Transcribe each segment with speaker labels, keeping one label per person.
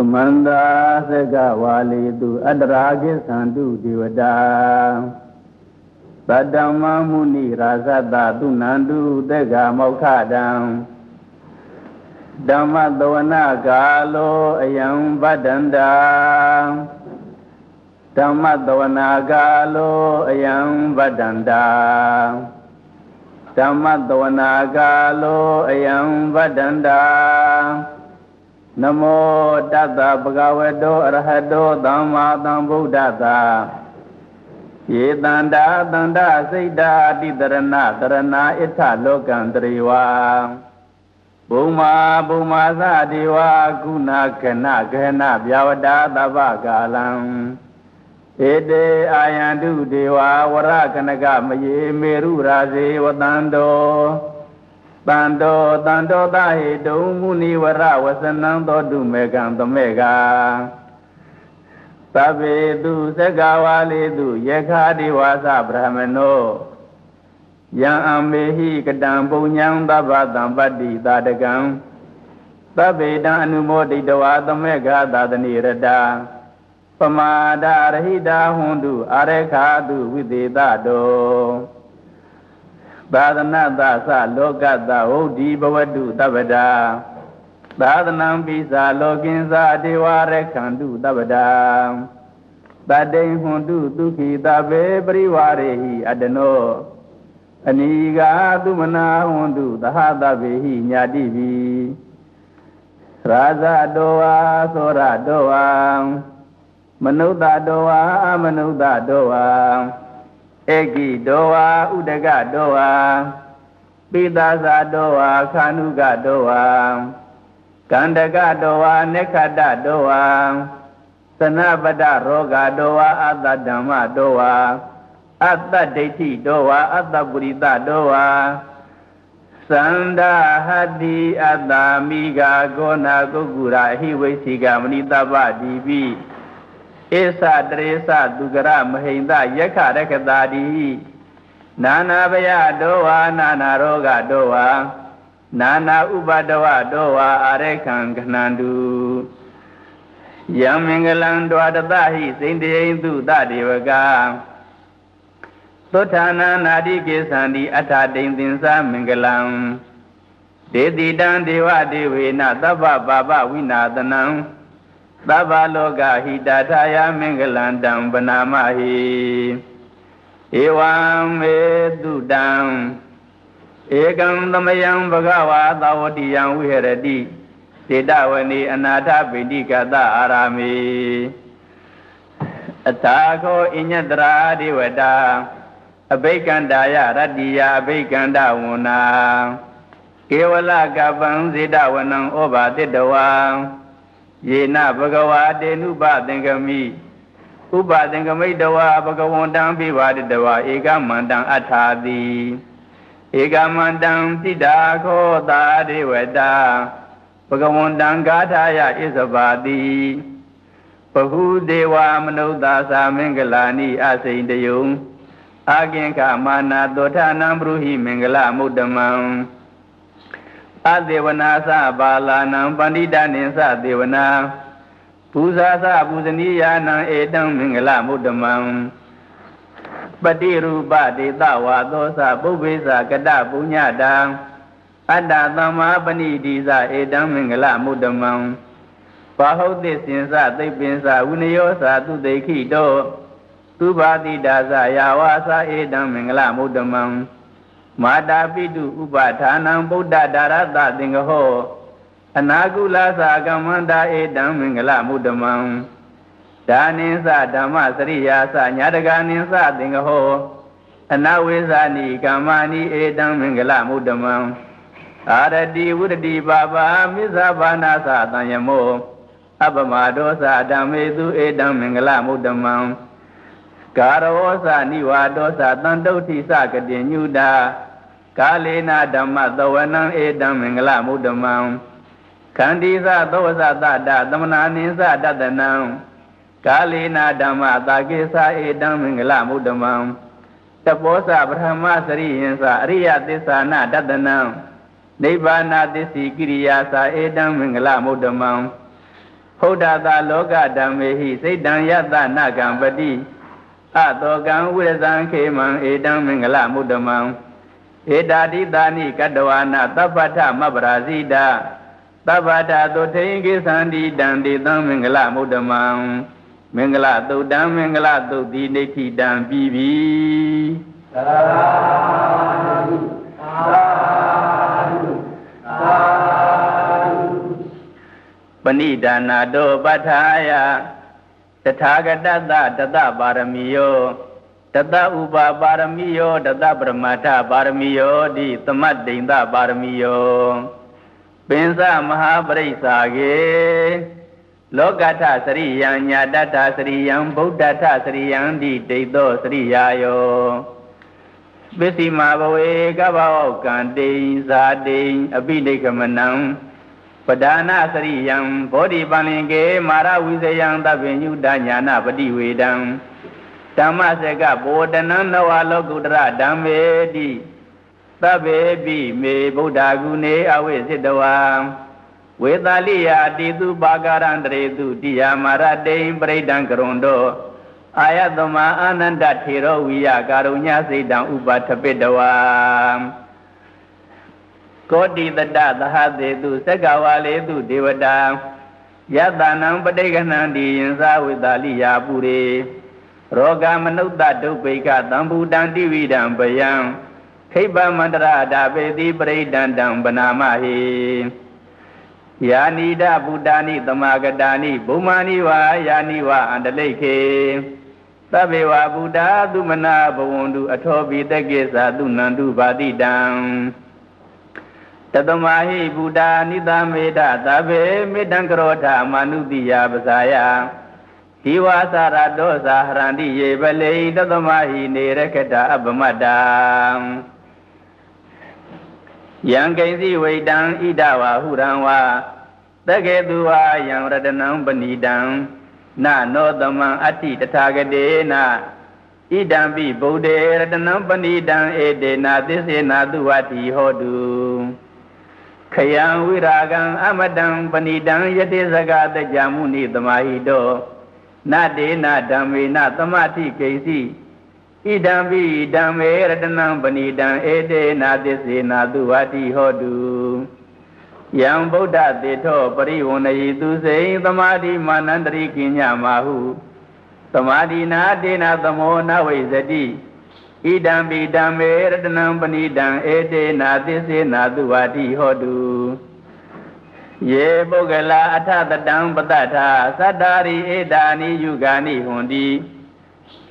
Speaker 1: သမန္တာသကဝါလီတုအတ္တရာကိသံတုဒေဝတာတတ္တမမုနိရာဇတသုနန္တုသက္ကမောက္ခတံဓမ္မသဝနာကာလောအယံဗဒ္ဒန္တာဓမ္မသဝနာကာလောအယံဗဒ္ဒန္တာဓမ္မသဝနာကာလောအယံဗဒ္ဒန္တာ နမောတတ္တဗဂဝတောအရဟတောသမ္မာသမ္ဗုဒ္ဓသာယေတန္တာတန္တာစိတ်တာတိတရဏတရဏဣထလောကံတရေဝဘုံမာဘုံမာသဒေဝကုဏကနကနဗျာဝတာသဗ္ဗကာလံဧတေအာယန္တုဒေဝဝရကနကမယေမေရုရာဇေဝတန္တော တန္တောတန္တောသဟေတုံမုနိဝရဝစနံသောတုမေကံသမေကသဗ္ဗေတုသက္ကဝါလေတုယခာဒီဝါစဗြဟ္မနောယံအမေဟိကတံပုံညံသဗ္ဗတံပတ္တိသာတကံသဗ္ဗေတံအနုမောဒိတဝါသမေဃသာသနိရတာပမာဒရဟိတာဟွန်တုအာရခာတုဝိသေတတော သာသနသသလောကတဟုတ်ဒီဘဝတုတပ္ပဒါသာသနံပိစာလောကင်းစာဒေဝရခန္တုတပ္ပဒါတတိဟွန်တုဒုက္ခိတဘေပရိဝရေဟိအတနောအနိကာသုမနာဟွန်တုသဟတဗေဟိညာတိပိရာဇတောဝါသောရတောဝါမနုဿတောဝါအမနုဿတောဝါ ဧကိတောဝါဥဒကတောဝါပိသာဇာတောဝါခာနုကတောဝါကန္တကတောဝါနေခတတောဝါသနပတရောဂတောဝါအတ္တဓမ္မတောဝါအတ္တဒိဋ္ဌိတောဝါအတ္တပုရိသတောဝါသန္ဒဟတိအတ္တမိဂာကောနာကုက္ကုရာဟိဝိသိကမဏိတပ္ပဒီပိ ဧသတရေသသူကရမဟိန္ဒယက္ခရကတာတိနာနာဘယတောဝါနာနာရောဂတောဝါနာနာဥပဒဝတောဝါအာရခံခဏန္တုယံမင်္ဂလံတွာတတဟိစိန်တေယိသုတဒေဝကသုထာနာနာတိကေသန္တိအထာတိန်သင်္သမင်္ဂလံဒေတိတံဒေဝဒေဝေနသဗ္ဗပါပဝိနာသနံ သဗ္ဗလောကဟိတထာယမင်္ဂလံတံပနာမဟိဧဝံမေတုတံဧကံသမယံဘဂဝါသဝတိယံဝိဟရတိစေတဝနေအနာထပိဋိကတအာရမေအထာခောအညတရာဒေဝတာအဘိက္ခန္တာယရတ္တိယအဘိက္ခန္တဝနာကေဝလကပံစေတဝနံဩဘာတိတဝံ ယေနဘဂဝါတေနုပသင်္ကမိဥပသင်္ကမိတဝါဘဂဝန္တံပိဝါတတဝါဧကမန္တံအထာတိဧကမန္တံတိတာခောတာဒေဝတာဘဂဝန္တံဂါထာယဣဇဘာတိဘဟုဒေဝမနုဿာသမင်္ဂလာနိအစိန်တယုံအာကင်္ခမာနာတောထနံဘုဟိမင်္ဂလမုဒ္ဓမံ အသေဝနာသဘာလာနံပန္တိတနိသသေဝနာဘူဇာသဘူဇနီယာနံဧတံမင်္ဂလမုဒ္ဓမံပတိရူပဒေတဝါသောသပုဗ္ဗေသကတပုညတံအတ္တသမ္မာပဏိတိသဧတံမင်္ဂလမုဒ္ဓမံဘာဟုတ်သစ္စင်္စသိပ္ပင်္စဝိနယောသသူတေခိတောသူဘာတိဒါဇယာဝါသဧတံမင်္ဂလမုဒ္ဓမံ မာတာပိတုဥပဌာနံဗုဒ္ဓဒါရတသင်္ကဟောအနာကုလသကမ္မန္တာဧတံမင်္ဂလမုဒ္ဓမံဒါနိသဓမ္မစရိယာသညာတကာနိသသင်္ကဟောအနဝိဇာနိကမ္မာနိဧတံမင်္ဂလမုဒ္ဓမံအာရတိဝုဒတိပါပါမိစ္ဆဘာနာသတံယမောအပမဒောသဓမ္မေသူဧတံမင်္ဂလမုဒ္ဓမံကာရောသနိဝါဒောသတန်တုဋ္ဌိသကတိညုတာ ကာလေနာဓမ္မသဝနံဧတံမင်္ဂလမုဒ္ဓမံခန္တီသသောဇတတသမနာနိသတတနံကာလေနာဓမ္မတာကိသဧတံမင်္ဂလမုဒ္ဓမံတပောဇပထမစရိယံသအရိယသစ္ဆာနာတတနံနိဗ္ဗာနာသစ္စီကိရိယာသာဧတံမင်္ဂလမုဒ္ဓမံဟုတ်တာသာလောကဓမ္မေဟိစိတ်တံယတနာကံပတိအတောကံဝိရဇံခေမံဧတံမင်္ဂလမုဒ္ဓမံ ဧတာတိတာနိကတဝနာသဗ္ဗထမပရာဇိတာသဗ္ဗထသုထိန်ကိသန္တိတံတေတံမင်္ဂလမုဒ္ဓမံမင်္ဂလသုတ်တံမင်္ဂလသုတ်တိနေခိတံပြီးပြီသာဓုသာဓုသာဓုပဏိဒါနာတောပဋ္ဌာယတထာဂတတတတပါရမီယော တတဥပပါရမီယောတတပရမတ္ထပါရမီယောဒီသမတ်တိန်တပါရမီယောပင်စမဟာပရိစ္ဆာကေလောကထစရိယံညာတတစရိယံဗုဒ္ဓထစရိယံဒီဒိဋ္ဌောစရိယာယောပစ္စည်းမာဘဝေကဗ္ဗဝကံတိဇာတိအပိဋိကမနံပဒါနာစရိယံဘောဓိပန္လင်ကေမာရဝိဇယံသဗ္ဗညုတညာနာပတိဝေဒံ ဓမ္မစကဘောတနံနဝလောကုတ္တရဓမ္မေတိသဗ္ဗေပိမေဗုဒ္ဓဂုဏေအဝိစိတဝံဝေသာလိယတိတုပါကာရံတရေတုတိယမာရတိံပရိဒံကရွန်တောအာယသမအာနန္ဒထေရောဝိယကာရုညစိတ်တံဥပါထပိတဝါကောတိတတသဟသေတုသက္ကဝါလေတုဒေဝတာယတနံပဋိကဏံဒီယင်္စာဝေတာလိယာပုရေ ရောဂမနုဿဒုဗ္ဗေကသံဘူတံတိဝိဒံပယံခိဗ္ဗမန္တရဒါပေတိပရိဒန္တံဗနာမဟိယာနိဒဗုဒ္ဓာနိတမဂတာနိဘုမာနိဝါယာနိဝအန္တလိခေသဗ္ဗေဝဗုဒ္ဓသုမနာဘဝန္တုအထောပိတကိသသုနန္တုဘာတိတံတတမဟိဗုဒ္ဓနိသမေတသဗ္ဗေမေတ္တံကရောဓမာနုတိယပဇာယ ဒီဝါစာရတောဇာဟရန္တိယေပလေတတမဟိနေရခတအပမတ္တံယံကိဉ္စီဝိတံဣဒဝါဟုရံဝါတကေသူဝါယံရတနံပဏိတံနနောသမံအတ္တိတထာဂတေနဣဒံပိဗုဒ္ဓေရတနံပဏိတံဧတေနာသစ္စေနာသူဝတိဟောတုခယံဝိရာဂံအမတံပဏိတံယတိစကာတကြမုနိသမာဟိတော နတေနဓမ္မေနသမတိကိစီဣဒံပိဓမ္မေရတနံပဏိတံဧတေနာသစ္စေနာသူဝတိဟောတုယံဗုဒ္ဓတေထောပရိဝဏယိသူစိန်သမာဓိမာနန္တရိကိညမာဟုသမာဓိနာတေနသမောနဝိဇတိဣဒံပိဓမ္မေရတနံပဏိတံဧတေနာသစ္စေနာသူဝတိဟောတု ယေပုဂ္ဂလာအထတတံပတ္တထာသတ္တာရိဧတာနိယုဂာနိဟွန်တိ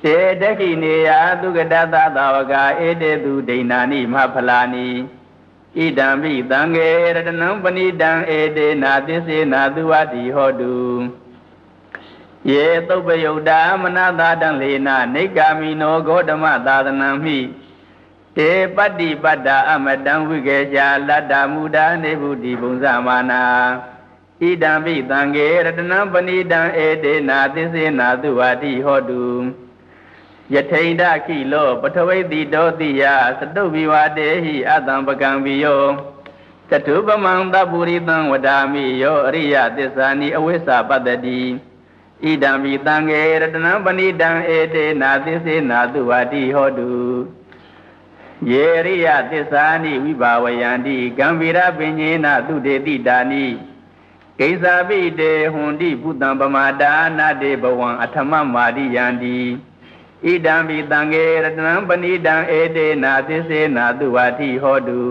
Speaker 1: တေတခိနေယသုကတသသာဝကဧတေသူဒိဏာနိမဖလာနိဣဒံပိသံဃေရတနံပဏိတံဧတေနာသစ္စေနာသူဝတိဟောတုယေသုပယုတ်တာမနတာတံလေနာနေကာမိနောဂေါတမသာသနံမိ တေပတ္တိပတ္တာအမတံဝိကေချာလတ္တမူတာနေဗုတိဘုံဇမာနာဣဒံပိသံဃေရတနံပဏိတံဧတေနာသစ္စေနာသူဝတိဟောတုယထိန်ဒခိလောပထဝိတိတောတိယသတုဝိဝတေဟိအတံပကံပိယောတတုပမံသပုရိသံဝဒာမိယောအရိယသစ္စာနိအဝိစ္ဆပတ္တိဣဒံမိတံငေရတနံပဏိတံဧတေနာသစ္စေနာသူဝတိဟောတု ယေရိယသစ္စာနိဝိဘာဝယန္တိကံဗိရပင်ညေနသူတေတိတာနိကိစ္စာပိတေဟွန်တိပုတံပမာဒါနာတေဘဝံအထမမာရိယန္တိဣဒံပိတံငေရတနံပဏိတံဧတေနာသစ္စေနာသူဝတိဟောတု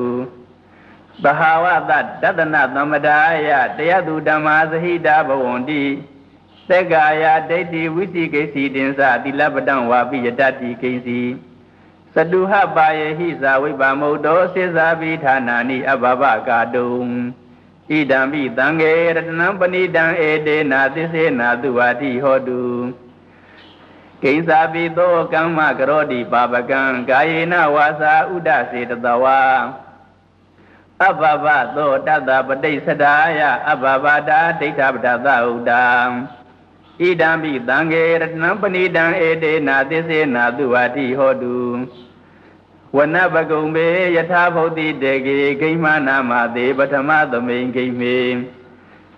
Speaker 1: သဟာဝတတတနာသမ္မဒါယတရားသူဓမ္မာသဟိတာဘဝန္တိသက္ကာယဒိဋ္ဌိဝိသိကိစီတင်္စတိလပတံဝါပိယတတိကိစီ သတုဟပါယေဟိဇာဝိပါမုတ်တောစေဇာပိဌာနာနိအဘဘကာတုံဣဒံပိတံငေရတနံပဏိတံဧတေနာသစ္စေနာသူဝတိဟောတုကိဉ္စာပိသောကမ္မကရောတိပါပကံကာယေနဝါစာဥဒစေတတဝါအဘဘသောတတပတိစ္ဆဒာယအဘဘတာဒိဋ္ဌပဒသဥဒ္ဒံဣဒံပိသံဃေရတနံပဏိတံဧတေနာသစ္စေနာသူဝတိဟောတု ဝနပကုံမေယထာဘုဒ္ဓိတေကေဂိမနာမသေပထမသမိန်ဂိမေ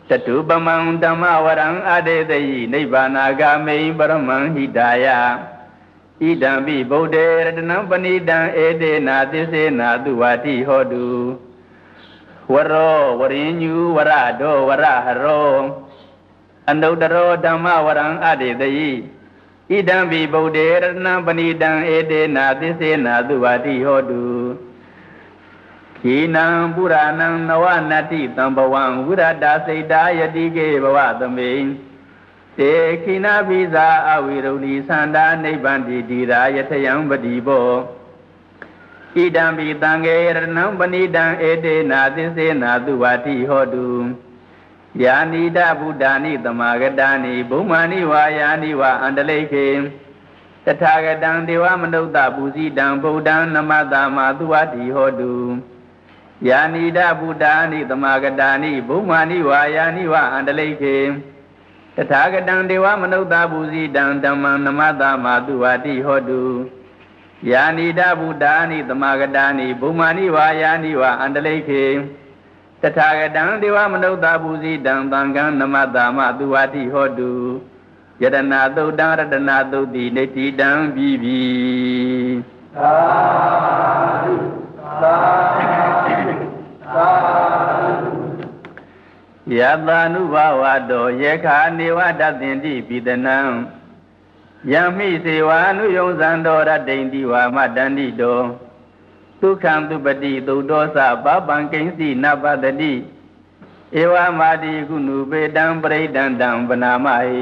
Speaker 1: တတုပမံဓမ္မဝရံအတေတိနိဗ္ဗာနာဂမိန်ပရမံဟိတာယဣဒံပိဗုဒ္ဓေရတနံပဏိတံဧတေနာသစ္စေနာသူဝတိဟောတုဝရောဝရိညူဝရဒောဝရဟရောအနုတ္တရောဓမ္မဝရံအတေတိ ဣဒံပိဗုဒ္ဓေရတနံပဏိတံဧတေနာသစ္စေနာသူဝတိဟောတုခေနံပုရဏံနဝနတ္တိတံဘဝံဝိရတစိတ်တာယတိကေဘဝသမိန်တေခိနာပိဇာအဝိရုဏီသန္တာနိဗ္ဗန္တိတိရာယထယံပတိဘောဣဒံပိတံငေရဏံပဏိတံဧတေနာသစ္စေနာသူဝတိဟောတု ယာနိဒဗုဒ္ဓာနိတမဂတာနိဘုံမာနိဝါယာနိဝအန္တလိခေတထာဂတံဒေဝမနုဿပူဇိတံဗုဒ္ဓံနမတမာသူဝတိဟောတုယာနိဒဗုဒ္ဓာနိတမဂတာနိဘုံမာနိဝါယာနိဝအန္တလိခေတထာဂတံဒေဝမနုဿပူဇိတံဓမ္မံနမတမာသူဝတိဟောတုယာနိဒဗုဒ္ဓာနိတမဂတာနိဘုံမာနိဝါယာနိဝအန္တလိခေ တထာဂတံဒေဝမနုဿပူဇိတံသံဃံနမတမသူဝတိဟောတုယတနာသုတ်တံရတနာသုတ်တိနေတိတံပြီးပြီသာဓုသာဓုသာဓုယတ ानु ဘဝတောယေခာနေဝတသင်တိပိတနံယမိစေဝ ानु ယုံဇံတော်ရတိန်တိဝါမတန္တိတော ဒုက္ခံသူပတိသုဒ္ဓောသပပံကိဉ္စီနပတတိဧဝမာတိကုဏုပေတံပရိဒန္တံဗနာမဟေ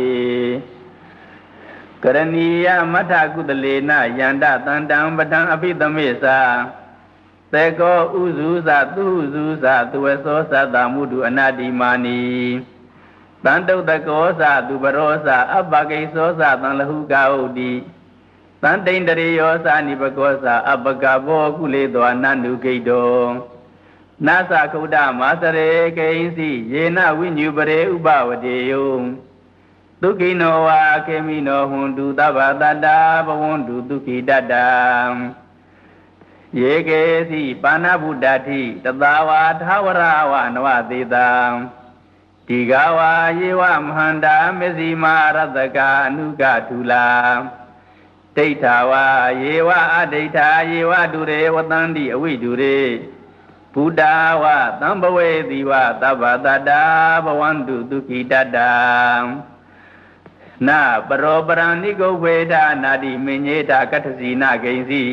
Speaker 1: ကရဏီယမထကုတလေနယန္တတန္တံပတံအပိသမေသာသေကောဥစုသသူစုသသူဝသောသတ္တမုဒုအနာတိမာနီတန်တုတ်တကောသသူပရောသအပ္ပကိသောသတံလဟုကာဟုတိတ န်တိန်တရေယောသနိပကောသအပ္ပကဘောကုလေသောနန္ဒုဂိတောနသခုဒ္ဓမာစရေကိဉ္စီယေနဝိညုပရေဥပဝတေယုဒုက္ခိနောဝါခေမိနောဟွန်တုသဗ္ဗတတ္တာဘဝန္တုဒုက္ခိတတ္တာယေကေစီပါဏဗုဒ္ဓတိတသာဝါသာဝရဝနဝသေတံဒီဃဝါယေဝမဟန္တာမဇ္ဈိမာရတကအနုကထူလာ ဒိဋ္ဌာဝါယေဝအဒိဋ္ဌာယေဝဒုရေဝတန္တိအဝိဒုရေဘုဒ္ဓဝသံဘဝေတိဝသဗ္ဗတတ္တာဘဝန္တုဒုက္ခိတတ္တာနာပရောပရဏိကုဗေဒနာတိမညေတာကတ္ထစီနာဂိဉ္စီ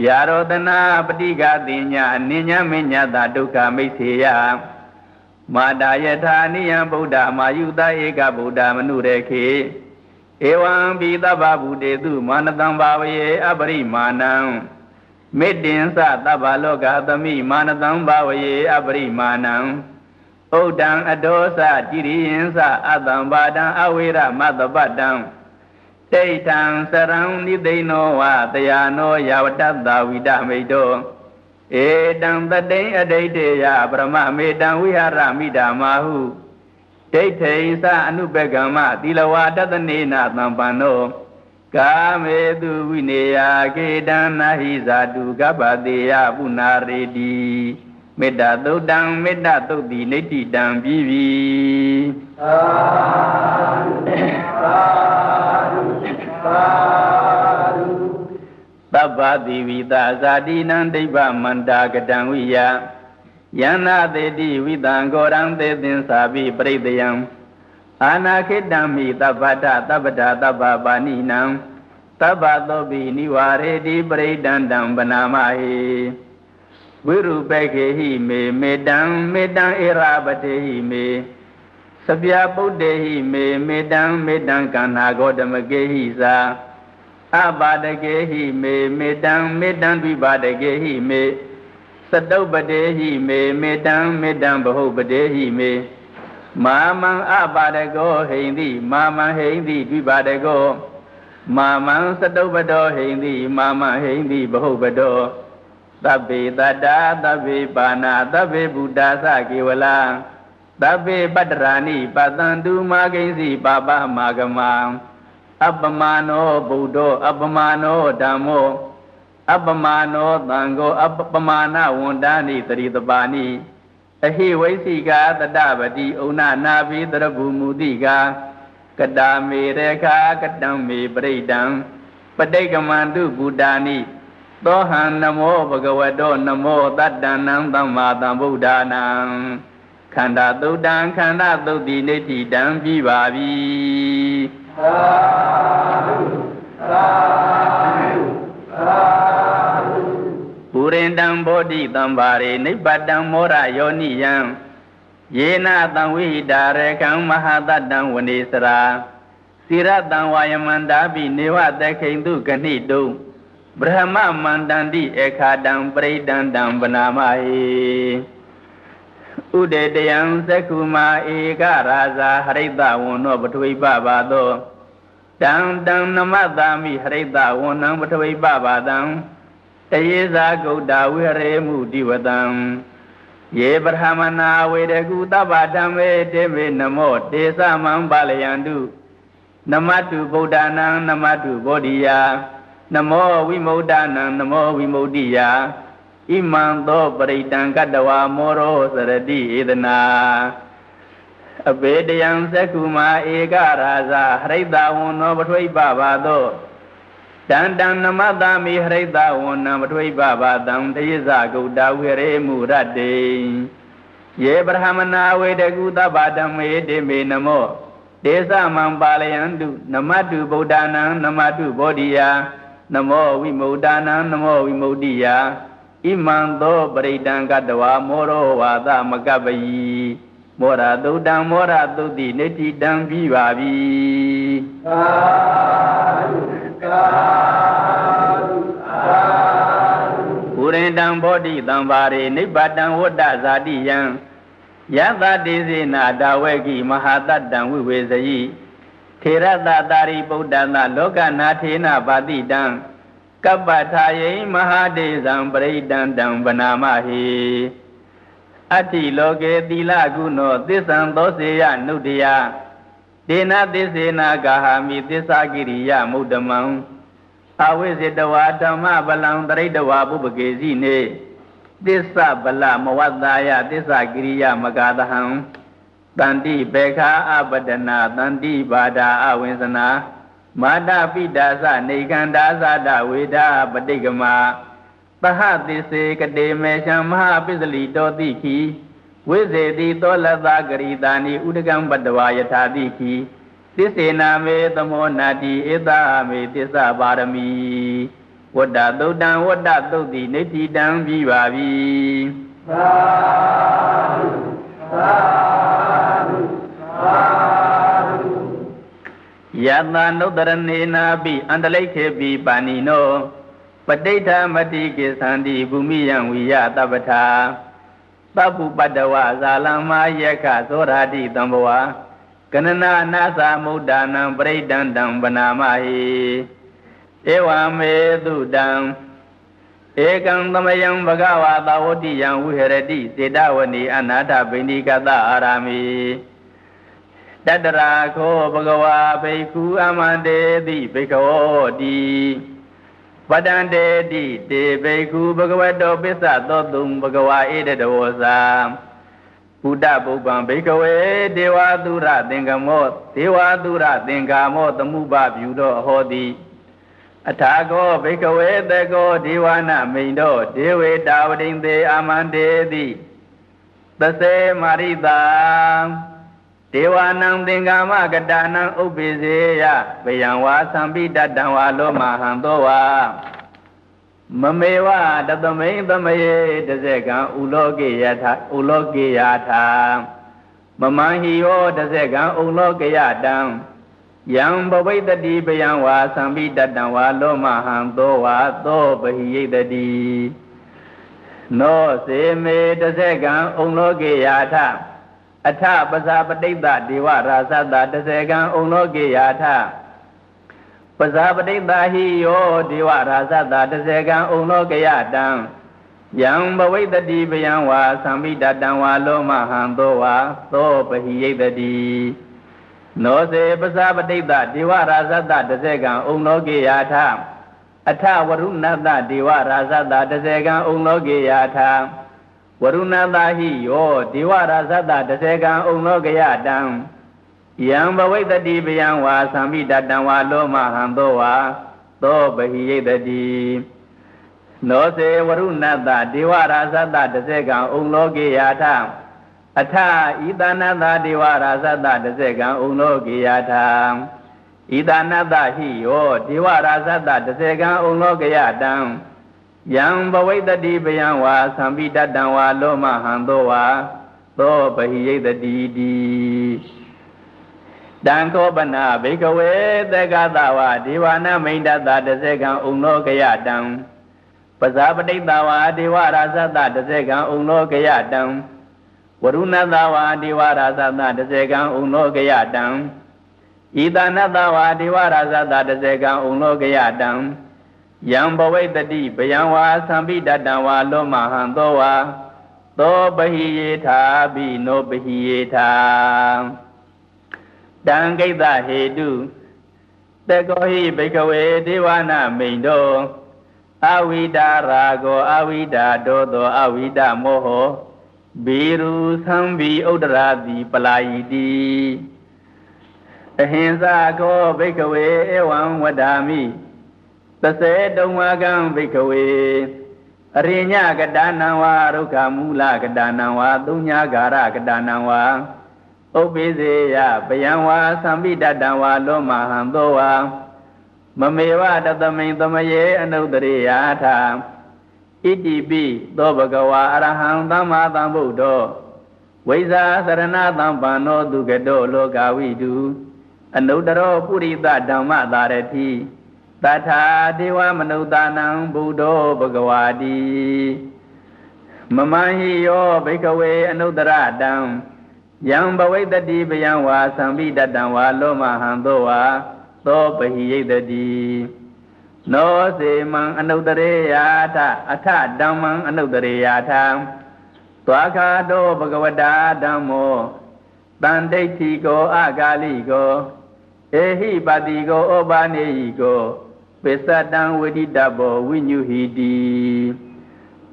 Speaker 1: ဗျာရောတနာပฏิကတိညာအနိညာမညတာဒုက္ခမိတ်စေယမာတာယထာနိယံဗုဒ္ဓမာယုတဧကဗုဒ္ဓမနုရေခေ ဧဝံပိသဗ္ဗဗုတေတုမာနတံဘာဝယေအပရိမာဏံမေတ္တင်သသဗ္ဗလောကသမိမာနတံဘာဝယေအပရိမာဏံဥဒ္ဒံအဒောသတိရိယံသအတံဘာဒံအဝေရမတပတံတိဋ္ဌံစရံနိသိဏောဝတယာနောယဝတ္တသဝိဒမိတောဧတံတတိအဒိဋ္ဌေယပရမမေတံဝိဟာရမိဓမ္မာဟု ဒိဋ္ဌိသအနုပကမ္မသီလဝါတတနေနသံပန္နောကာမေတုဝိနေယကေတံနာဟိဇာတုကပ္ပတေယပုနာရေတိမေတ္တာသုတ်တံမေတ္တာသုတ်တိနေတိတံပြီးပြီသာဓုသာဓုသာဓုသဗ္ဗတိဝိသဇာတိနံဒိဗ္ဗမန္တာကတံဝိယ ယန္နာတေတိဝိတံဂောရံသေသင်္သာပိပရိတယံအာနာခိတံမိသဗ္ဗတသဗ္ဗတာသဗ္ဗပါဏိနံသဗ္ဗသောပိနိဝရေတိပရိဒန္တံဗနာမဟေဝိရုပေခေဟိမေမေတံမေတံဧရာပတေဟိမေသဗျာပုဒ္ဒေဟိမေမေတံမေတံကန္နာဂောတမကေဟိသာအပါဒကေဟိမေမေတံမေတံဒိပါဒကေဟိမေ သတုပတေဟိမေမေတံမေတံဘဟုပတေဟိမေမာမံအပါဒကောဟိန္တိမာမံဟိန္တိဒိပါဒကောမာမံသတုပတောဟိန္တိမာမံဟိန္တိဘဟုပတောသဗ္ဗေတတ္တာသဗ္ဗေပါဏာသဗ္ဗေဘုဒ္ဓသကေဝလာသဗ္ဗေပတ္တရာနိပတံတုမာဂိဉ္စီပါပမာဂမံအပမနောဗုဒ္ဓောအပမနောဓမ္မော အပမနောသံဃောအပပမာဏဝန္တာနိတရိတပါဏိအဟိဝိသိကာတတပတိဩနာနာဘိတရဘူမူတိကာကတာမေရခာကတံမေပရိဒံပဋိကမန္တုဘုဒ္ဓာနိသောဟံနမောဘဂဝတောနမောတတ္တနံသမ္မာသမ္ဗုဒ္ဓနာခန္ဓာသုတ်တံခန္ဓာသုတ်တိနေတိတံပြီးပါပြီသာဓုသာဓုသာဓု ပုရိန္တံဘောဓိတံပါရေနိဗ္ဗတံမောရယောနိယံယေနတံဝိဟိတာရကံမဟာတတံဝနေစရာစိရတံဝါယမန္တာပိနေဝတခိန်တုကဏိတုဗြဟ္မမန္တန္တိအခါတံပရိဒန္တံဗနာမဟိဥဒေတယံသက္ခုမာဧကရာဇာဟရိတဝန္နောပထဝိပပါသော တံတံနမတာမိဟရိတဝန္နံပထဝိပပါတံတယေဇာဂௌတဝိရေမှုတိဝတံယေပရမနာဝေရကုတဗ္ဗဓမ္မေတေမေနမောတေသမံပါလယန္တုနမတုဗုဒ္ဓနာနမတုဘောဓိယာနမောဝိမု ddha နံနမောဝိမု ddhi ယာဣမံသောပရိတံကတ္တဝါမောရောစရတိဧဒနာ အဘေတယံသက္ကုမာဧကရာဇာဟရိတဝန္နောပထွိပပါသောတန်တံနမတမိဟရိတဝန္နံပထွိပပါတံတယဇဂုတဝေရေမူရတ္တေယေဗရဟမနာဝေတကုသဗ္ဗဓမ္မေတေမေနမောဒေသမံပါလယန္တုနမတုဗုဒ္ဓနာနမတုဘောဓိယာနမောဝိမု ddha နံနမောဝိမု ddhi ယာဣမံသောပရိဒံကတဝါမောရောဝါသမကပယီ မောရသုတ်တံမောရသုတ်တိနေတိတံပြီးပါပြီသာဓုသာဓုသာဓုဥရိန္တံဘောဓိတံပါရေနိဗ္ဗတံဝတ္တဇာတိယံယသတိစေနာတာဝေကိမဟာတတံဝိဝေဇယိထေရတတာရိဗုဒ္ဓနာလောကနာထေနပါတိတံကပ္ပထာယိမဟာဒေဇံပရိဒံတံဗနာမဟိ အတ္တိလောကေသီလကုနောသစ္ဆံသောစေယနုတ္တယဒေနသစ္စေနာဂာဟာမိသစ္စာကိရိယမုဒ္ဓမံအဝိဇ္ဇတဝါဓမ္မဗလံတရိတဝါပုပကေစီနေသစ္စာဗလမဝတ္တာယသစ္စာကိရိယမဂသဟံတန္တိဘေခာအပဒနာတန္တိဘာဒာအဝိဇ္ဇနာမာတပိဒါသနေကန္တာသဒဝေဒာပဋိကမ သဟသစ္စေကတေမေရှံမဟာပစ္စလိတောတိခိဝိဇေတိသောလသဂရိတာနိဥဒကံပတဝါယထာတိခိသစ္စေနာမေသမောနာတိဧတမေသစ္စာပါရမီဝတ္တသုတ်တံဝတ္တသုတ်တိနေတိတံပြီးပါပြီသာဓုသာဓုသာဓုယတနုတရဏေနာပိအန္တလိခေပိပါဏိနော ပဋိဋ္ဌမတိကိသန္တိဘူမိယံဝိယတပ္ပထာသဗ္ဗပတ္တဝဇာလမယက္ခသောရာတိတံဘဝကနနာနာသမုဒ္ဒနာပရိဒန္တံဗနာမဟိဧဝမေတုတံဧကံသမယံဘဂဝါသဝတိယံဝိဟရတိစေတဝနီအနာထဗိနိကတအာရမိတတရာခောဘဂဝါဘိက္ခုအမန္တေတိဘိက္ခောတိ ပတံတေတိတေဘိက္ခုဘဂဝတောပစ္စသောတုံဘဂဝါဧတတဝဇာဘုဒ္ဓပုပ္ပံဘိကဝေဒေဝသုရသင်္ကမောဒေဝသုရသင်္ကာမောသမှုပပြုတော်ဟောတိအထာကောဘိကဝေတကောဒေဝနာမိန်တော်ဒေဝေတာဝတိန်သေအာမန္တေတိသစေမာရိတာ ဒေဝနံသင်္ကာမကတာနံဥပ္ပိစေယဗယံဝါသံပိတတံဝါလောမဟံသောဝါမမေဝတသမိန်သမယေတဇက်ကံဥလောကေယထာဥလောကေယထာမမဟိယောတဇက်ကံဥလောကေယတံယံဘဝိတတိပယံဝါသံပိတတံဝါလောမဟံသောဝါသောပဟိယိတတိနောစေမေတဇက်ကံဥလောကေယထာ အထပဇာပဋိတ္တဒေဝရာသတတဇက်ကံဥလောကေယထာပဇာပတိတာဟိယောဒေဝရာဇတာတစေကံဥလောကယတံယံဘဝိတတိပယံဝါသံမိတတံဝါလောမဟံသောဝါသောပဟိယိတတိနောစေပဇာပတိတာဒေဝရာဇတာတစေကံဥလောကေယထအထဝရုဏတဒေဝရာဇတာတစေကံဥလောကေယထ ဝရုဏသာဟိယောဒေဝရာဇတတစေကံဥံလောကယတံယံဘဝိတတိပယံဝါသံမိတတံဝါလောမဟံသောဝါသောပဟိယိတတိနောစေဝရုဏတဒေဝရာဇတတစေကံဥံလောကေယထအထဤတနတဒေဝရာဇတတစေကံဥံလောကေယထဤတနတဟိယောဒေဝရာဇတတစေကံဥံလောကေယတံ ယံဘဝိတတိပယံဝါသံပိတတံဝါလောမဟံသောဝါသောပဟိယိတတိတိတံခောပနာဘိကဝေသက္ကသဝဒေဝနာမိန်တတတစေကံဥံလောကယတံပဇာပတိတဝါဒေဝရာဇတတစေကံဥံလောကယတံဝရုဏတဝါဒေဝရာဇတတစေကံဥံလောကယတံဤတနတဝါဒေဝရာဇတတစေကံဥံလောကယတံ ယံဘဝိတတိဗယံဝါသံပိတတံဝါလောမဟံသောဝါသောပဟိယေထာဘိနောပဟိယေထာတံကိတဟေတုတကောဟိဘိကဝေဒေဝနာမိန်တောအဝိဒါရာဂောအဝိဒါဒောသောအဝိဒမောဟောဘီရူသံဘီဥဒရာတိပလာယီတိအဟင်္စာကောဘိကဝေဧဝံဝဒာမိ သစေတုံဝကံဘိကဝေအရိညကတာနံဝါရုက္ခမူလကတာနံဝါသုညာဂါရကတာနံဝါဥပ္ပိစေယပယံဝါသံပိတတံဝါလောမဟံသောဝါမမေဝတသမိန်သမယေအနုတရိယာထဣတိပိသောဘဂဝါအရဟံသမ္မာသမ္ဗုဒ္ဓောဝိဇာသရဏသံပန္နောသူကတောလောကဝိတုအနုတ္တရောပုရိသဓမ္မသာရတိ တထာဒေဝမနုဿာနံဘုဒ္ဓောဘဂဝါတိမမဟိယောဘိကဝေအနုတ္တရတံယံဘဝိတတိပယံဝါသံပိတတံဝါလောမဟံသောဝါသောပဟိယိတတိနောစေမံအနုတ္တရေယာထအထဓမ္မံအနုတ္တရေယာထသွားခါတောဘဂဝတာဓမ္မောတန်ဒိဋ္ဌိကောအဂါလိကောဧဟိပတိကောဩပါနေဟိကော ပစ္စတံဝိတိတဘောဝိညုဟိတိ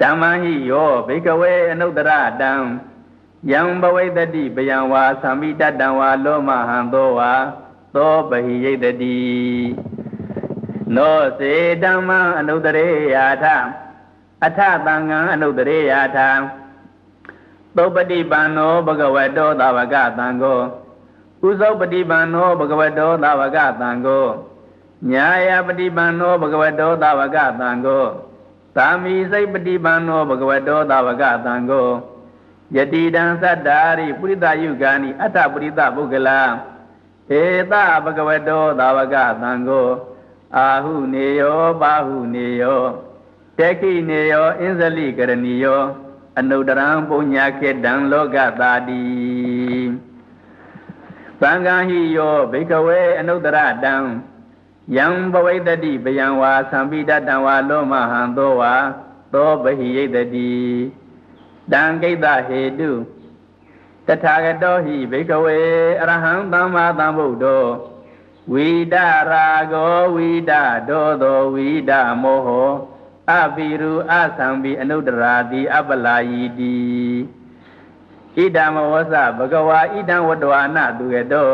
Speaker 1: ဓမ္မဟိယောဘေကဝေအနုတ္တရတံယံဘဝိတတိပယံဝါသံမိတတံဝါလောမဟံသောဝါသောပဟိယိတတိနောစေဓမ္မအနုတ္တရေယာထအထသံဃံအနုတ္တရေယာထသုပတိပန္နောဘဂဝတောသာဝကသံဃောဥဇောပတိပန္နောဘဂဝတောသာဝကသံဃော ညာယပฏิပန္နောဘဂဝတောသာဝကသံဃောသာမိစိတ်ပฏิပန္နောဘဂဝတောသာဝကသံဃောယတိတံသတ္တာရိပုရိသယုဂာနိအတ္တပရိသပုဂ္ဂလာဧတဘဂဝတောသာဝကသံဃောအာဟုနေယောပါဟုနေယောတက်ခိနေယောအင်းဇလိကရဏီယောအနုတရံပုညခေတံလောကတာတိသံဃာဟိယောဘိကဝေအနုတရတံ ယံဘဝိတတိပယံဝါသံပိတတံဝါလောမဟံသောဝါသောပဟိယိတတိတံကိတဟေတုတထာဂတောဟိဘိကဝေအရဟံသမ္မာသမ္ဗုဒ္ဓောဝိဒရာဂောဝိဒဒောသောဝိဒမောဟောအပိရုအသံပိအနုတ္တရာတိအပလာယီတိဣဒမဝဇဘဂဝါဣဒံဝတ္တဝနာသူကတော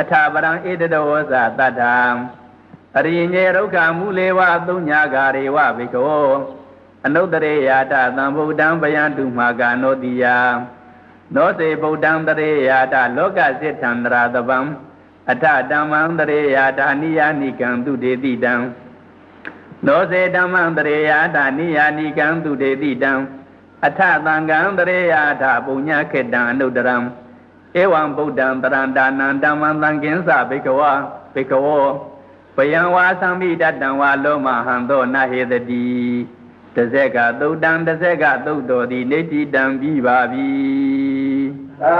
Speaker 1: အထာပရံဣတတဝဇတတ္ထာ အရိညေဒုက္ခမူလေဝသုံးညာဂာရေဝဘိကောအနုတ္တရေယာတသံဗုဒ္ဓံဗယံတုမာကနောတိယနောစေဗုဒ္ဓံတရေယာတလောကစိထံတရာတပံအထဓမ္မံတရေယာတနိယာနိကံသူတေတိတံနောစေဓမ္မံတရေယာတနိယာနိကံသူတေတိတံအထသံဃံတရေယာထပုညခေတံအနုတရံဧဝံဗုဒ္ဓံတရန္တာနံဓမ္မံသံဃင်္စဘိကဝဘိကဝော ပယံဝါသံမိတတံဝါလောမဟံသောနဟေတတိတဇက်ကသုတ်တံတဇက်ကသုတ်တော်သည်နေတိတံပြီးပါပြီသာ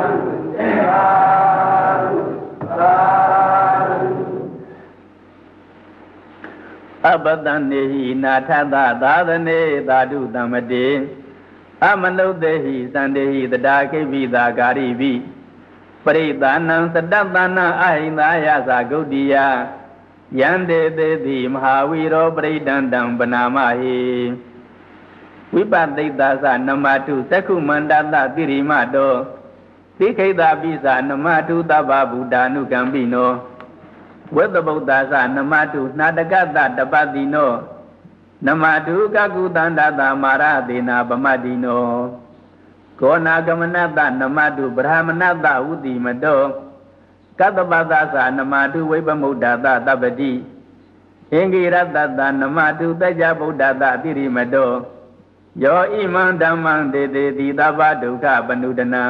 Speaker 1: ဓုသေပါသာအပတန်နေဟိနာထသသာသနေသာဓုတမတေအမနုသေဟိသန္တေဟိတတာခိပိသာကာရိပိ ပရိသနံသတ္တသနာအဟိန္ဒာယသာဂုတ်တိယယန္တေသေးတိမဟာဝီရောပရိဒန္တံပနာမဟိဝိပသိတ္တာသနမတုသက္ခုမန္တတတိရိမတောသိခိတပိသနမတုသဗ္ဗဗုဒ္ဓ ानु ကံပိနောဝေသဗုဒ္ဓသနမတုနာတကတတပတိနော နမတုကကုတန္တတမာရသေနာပမတိနော ကောနာကမနတနမတုဗြဟ္မဏတဝုတိမတောကတ္တပသသနမတုဝိပမုဒ္ဒတတပတိအင်္ဂိရတတနမတုတကြဗုဒ္ဓတတိရိမတောယောဣမံဓမ္မံတေတေတိသဗ္ဗဒုက္ခပနုဒနံ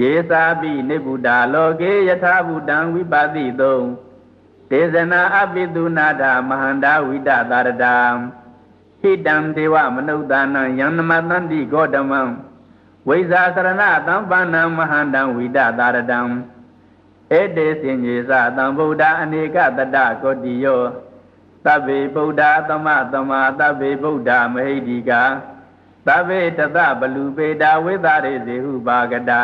Speaker 1: ယေသာပိနိဗ္ဗုဒ္ဓလောကေယထာဘုဒ္ဓံဝိပါတိသုံဒေဇနာအပိတုနာထမဟန္တာဝိတသာရတံ ဟိတံဒေဝမနုဿာနံယံနမတန္တိဂေါတမံဝိဇာသရဏသံပန္နမဟန္တံဝိတသာရတံဧတေစင်ကြီးသသံဗုဒ္ဓအနေကတတကောတိယောသဗ္ဗေဗုဒ္ဓသမသမာသဗ္ဗေဗုဒ္ဓမဟိတိကာသဗ္ဗေတတဘလူပေတာဝိသရေဇေဟုပါကတာ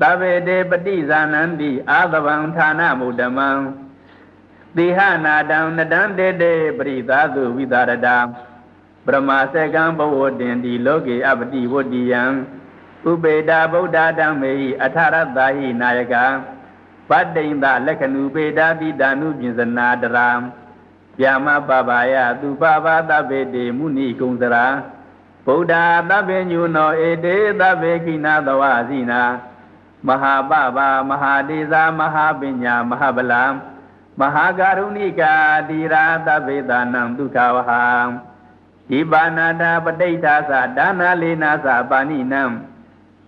Speaker 1: သဗ္ဗေတေပฏิဇာနန္တိအာသဗံဌာနမုဒ္ဓမံတိဟနာတံနတံတေတေပရိသာသုဝိသရတာ ပရမစေကံဘဝတင်တိလောကေအပတိဝတ္တိယံဥပေတာဗုဒ္ဓဓမ္မေဟိအထရတ္တာဟိနာယကပတ္တိန်တလက္ခဏုပေတာတိတနုပြင်စနာတရာဗျာမပပါယသူပပါတဗေတေမုနိကုံစရာဗုဒ္ဓသဗ္ဗညုနောဧတေသဗ္ဗေကိနာသဝဇိနာမဟာပပမဟာဒေဇာမဟာပညာမဟာဗလံမဟာကာရုဏိကာတိရာသဗ္ဗေတာနံဒုက္ခဝဟံ ဒီပါဏာတာပဋိဋ္ဌာသဒါနာလေနာသပါဏိနံ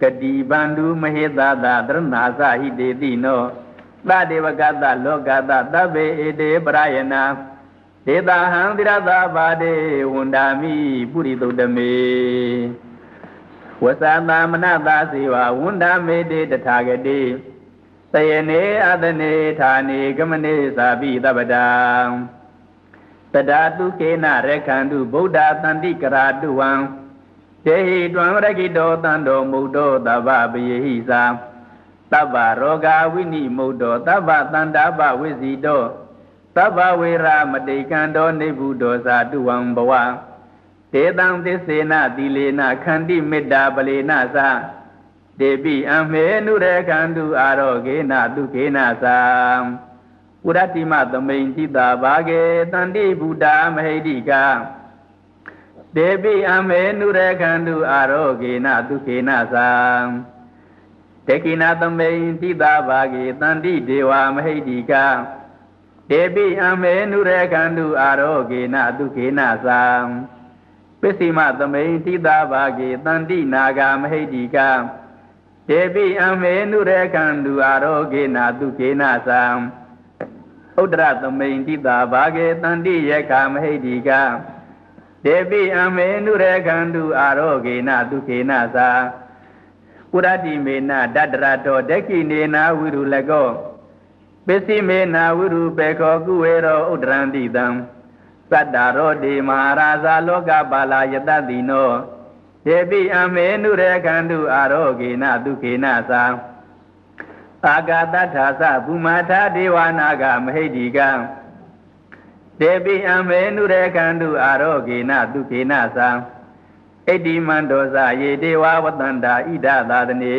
Speaker 1: ကတိဗန္ဓုမဟေသသာတရဏာသဟိတေတိနောသတေဝကတလောကတသဗ္ဗေဧတေပရယနာဒေတာဟံသီရသာပါတေဝန္ဒာမိပုရိသုတမေဝသသမနတာစေဝဝန္ဒာမေတေတထာဂတိသယနေအတနေဌာနေကမနေသာပိတပဒံ တဒါတုကေနရခန္တုဗုဒ္ဓတန္တိကရာတုဝံတေဟိတွံရကိတောတန္တောမုဒ္ဒောတဗ္ဗပယေဟိသာတဗ္ဗရောဂဝိနိမုဒ္ဒောတဗ္ဗတန္တာပဝိဇိတောသဗ္ဗဝေရမတိကံတောနေဗုဒောသာတုဝံဘဝတေတံသစ္စေနသီလေနခန္တိမေတ္တာပလေနသတေပိအမေနုရခန္တုအာရောဂေနဒုခေနသာ ပုရတိမသမိန်တိတာဘာဂေတန္တိဗုဒ္ဓမဟိတိကာတေပိအမေနုရခန္တုအာရောဂေနဒုခေနသာတေကိနာသမိန်တိတာဘာဂေတန္တိဒေဝမဟိတိကာတေပိအမေနုရခန္တုအာရောဂေနဒုခေနသာပစ္စည်းမသမိန်တိတာဘာဂေတန္တိနာဂမဟိတိကာတေပိအမေနုရခန္တုအာရောဂေနဒုခေနသာ ဥဒရသမိန်တိတာဘာဂေတန္တိယက္ခမဟိတိကာတေပိအမေနုရခန္တုအာရောဂေနဒုခေနသာပုရတိမေနတတရတောဒက္ခိနေနာဝိရုလကောပစ္စည်းမေနာဝိရုပေခောကုဝေရောဥဒရန္တိတံသတ္တရောတိမဟာရာဇာလောကပါလာယတတိနောေပိအမေနုရခန္တုအာရောဂေနဒုခေနသာ အာဂတထာသဘူမာထာဒေဝနာဂမဟိတိကံတေပိအမေနုရခန္တုအာရောဂေနဒုခေနသာဣတိမန္တောဇယေဒေဝဝတန္တာဣဒသာတနေ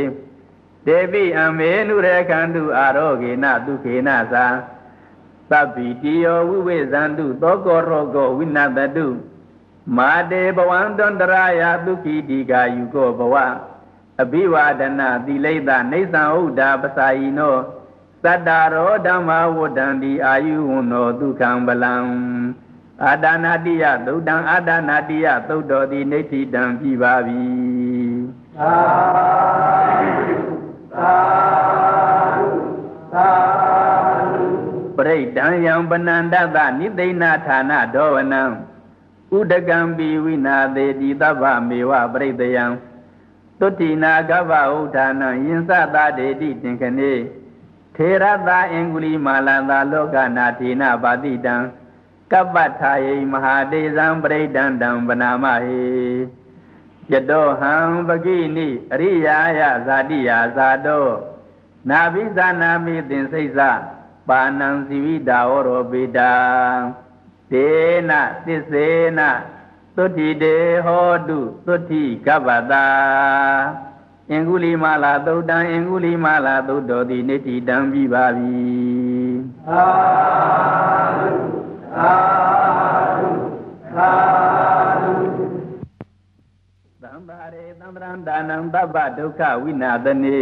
Speaker 1: ဒေပိအမေနုရခန္တုအာရောဂေနဒုခေနသာသဗ္ဗိတိယောဝိဝေဇန္တုသောကောရောဂောဝိနတတုမာတေဘဝံတန္တရာယဒုက္ခိတိကာယုကောဘဝ အဘိဝဒနာသီလိတနေသံဥဒ္ဒါပစာယိနောသတ္တရောဓမ္မဝတ္တံဒီအာယုဝနောဒုက္ခံဗလံအာဒါနာတိယသုတ်တံအာဒါနာတိယသုတ်တော်သည်နေတိတံပြီပါပြီသာသာသာပရိဒံယံပနန္တသနိသိဏဌာနဒောဝနံဥဒကံပိဝိနာသေတိသဗ္ဗမေဝပရိတယံ တုတိနာကဗ္ဗဥဌာနံယင်စသာဒေတိတင်ခဏေထေရသာအင်္ဂုလိမာလသာလောကနာထေနပါတိတံကပ္ပထာယိမဟာတေဇံပရိဒန္တံဗနာမဟေယတောဟံပကိနိအရိယာယဇာတိယာဇာတောနာဘိဇာနာမိသင်စိတ်စပါဏံစီဝိတာဝရောပေတာတေနသစ္စေန သုတိတေဟောတုသုတိကပ္ပတာအင်္ဂုလိမာလာသုတ်တံအင်္ဂုလိမာလာသုတ်တော်သည်နိတိတံပြီးပါပြီသာဓုသာဓုသာဓုသံဃာရေသံဃံဒါနံသဗ္ဗဒုက္ခဝိနာသနေ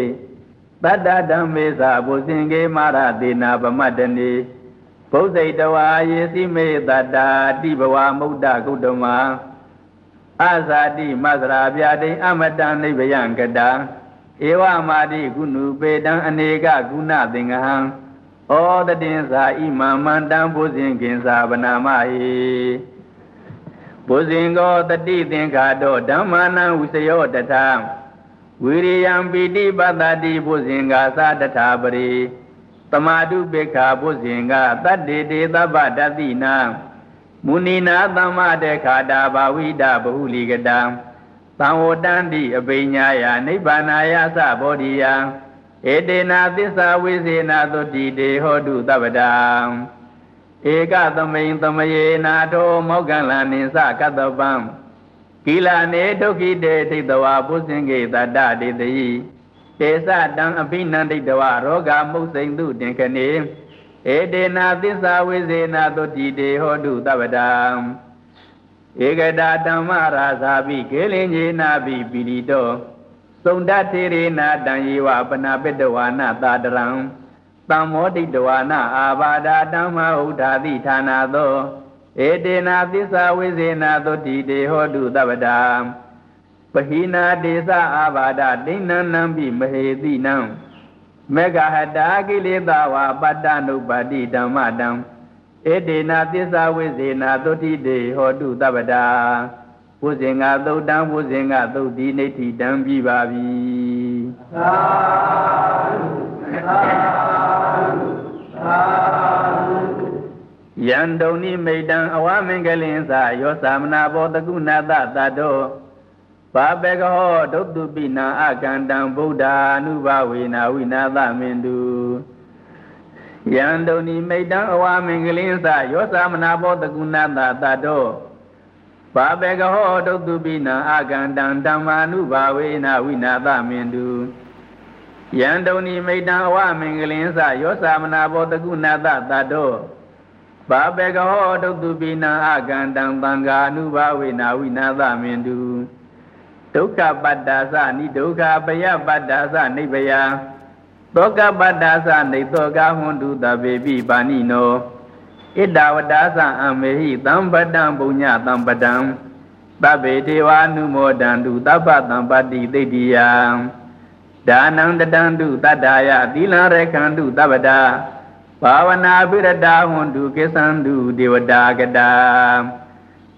Speaker 1: တတ္တဓမ္မေသာဘုဇင်ကေမာရသေနာပမတ္တနေ ဘုဇိတဝါယေသိမေတတ္တာတိဘဝမုဒ္ဒဂုတ္တမအဇာတိမသရာပြတိအမတံနိဗ္ဗယံကတံဧဝမာတိကုဏုပေတံအနေကကုဏသင်္ကဟံဩတတင်္စာဣမံမန္တံဘုဇင်ကင်္စာဗနာမဟိဘုဇင်ကောတတိသင်္ခါတောဓမ္မာနံဝိစယောတထဝိရိယံပိတိပတ္တိဘုဇင်္ဂာသတထာပရိ တမာတုပိခာဘုဇင်္ဂတတ္တေတေသဗ္ဗတတိနာမုဏိနာသမ္မတေခာတာဘာဝိဒဘဟုလိကတံသံဝတန္တိအပိညာယနိဗ္ဗာနာယသဘောဓိယံဧတေနာသစ္စာဝိစေနာသုတိတေဟောတုတပ္ပတံဧကသမိန်သမယေနာထောမောက္ကလနိသကတ္တပံကိလနေဒုက္ခိတေထိတဝါပုစင်ကေတတတေတိတေ သတံအဘိနန္တိတဝရောဂမုတ်စိန်တုတင်ခဏေဧတေနာသစ္စာဝိဇေနာတုတိတေဟောတုတပ္ပတံဧကတာဓမ္မရာဇာပိကေလင်ညေနာပိပိရိတောသုံတထေရေနာတံယေဝပနာပိတဝါနာသာတရံတမ္မောတိတဝါနာအာဘာဒာဓမ္မဥဒ္ဓာတိဌာနာသောဧတေနာသစ္စာဝိဇေနာတုတိတေဟောတုတပ္ပတံ ပဟိနာဒေသအာဘာဒဒိဏံနံပိမဟေတိနံမေဃဟတာကိလေသာဝပတ္တနုပတိဓမ္မတံဧတေနာသစ္စာဝိဇေနာသုတိတေဟောတုတပ္ပတာဘုဇင်္ဂသုတ်တံဘုဇင်္ဂသုတ်တိနေတိတံပြီးပါပြီသာသာသာယန္တုန်နိမိတံအဝမင်္ဂလင်္စယောသမနာဘောတကုဏတတတော ဘာပေကဟောဒုတုပိနာအကန္တံဗုဒ္ဓ ानु ဘဝေနာဝိနာသမင်တုယန္တုန်နိမိတံအဝမင်္ဂလင်းသယောသမနာဘောတကုဏတတတောဘာပေကဟောဒုတုပိနာအကန္တံဓမ္မာနုဘဝေနာဝိနာသမင်တုယန္တုန်နိမိတံအဝမင်္ဂလင်းသယောသမနာဘောတကုဏတတတောဘာပေကဟောဒုတုပိနာအကန္တံသံဃာနုဘဝေနာဝိနာသမင်တု ဒုက္ခပတ္တာသနိဒုက္ခပယပတ္တာသနိဗ္ဗယသောကပတ္တာသနေသောကဟွန်တုတပေပိပါဏိနောဣဒဝတ္တာသအမေဟိသံပတံပုညသံပတံသဗ္ဗေဒေဝ ानु မောဒန္တုသဗ္ဗသံပတိသိတ္တိယံဒါနံတတံတုတတ္ထာယသီလရခန္တုသဗ္ဗတာဘာဝနာပိရတာဟွန်တုကိသံတုဒေဝတာကတာ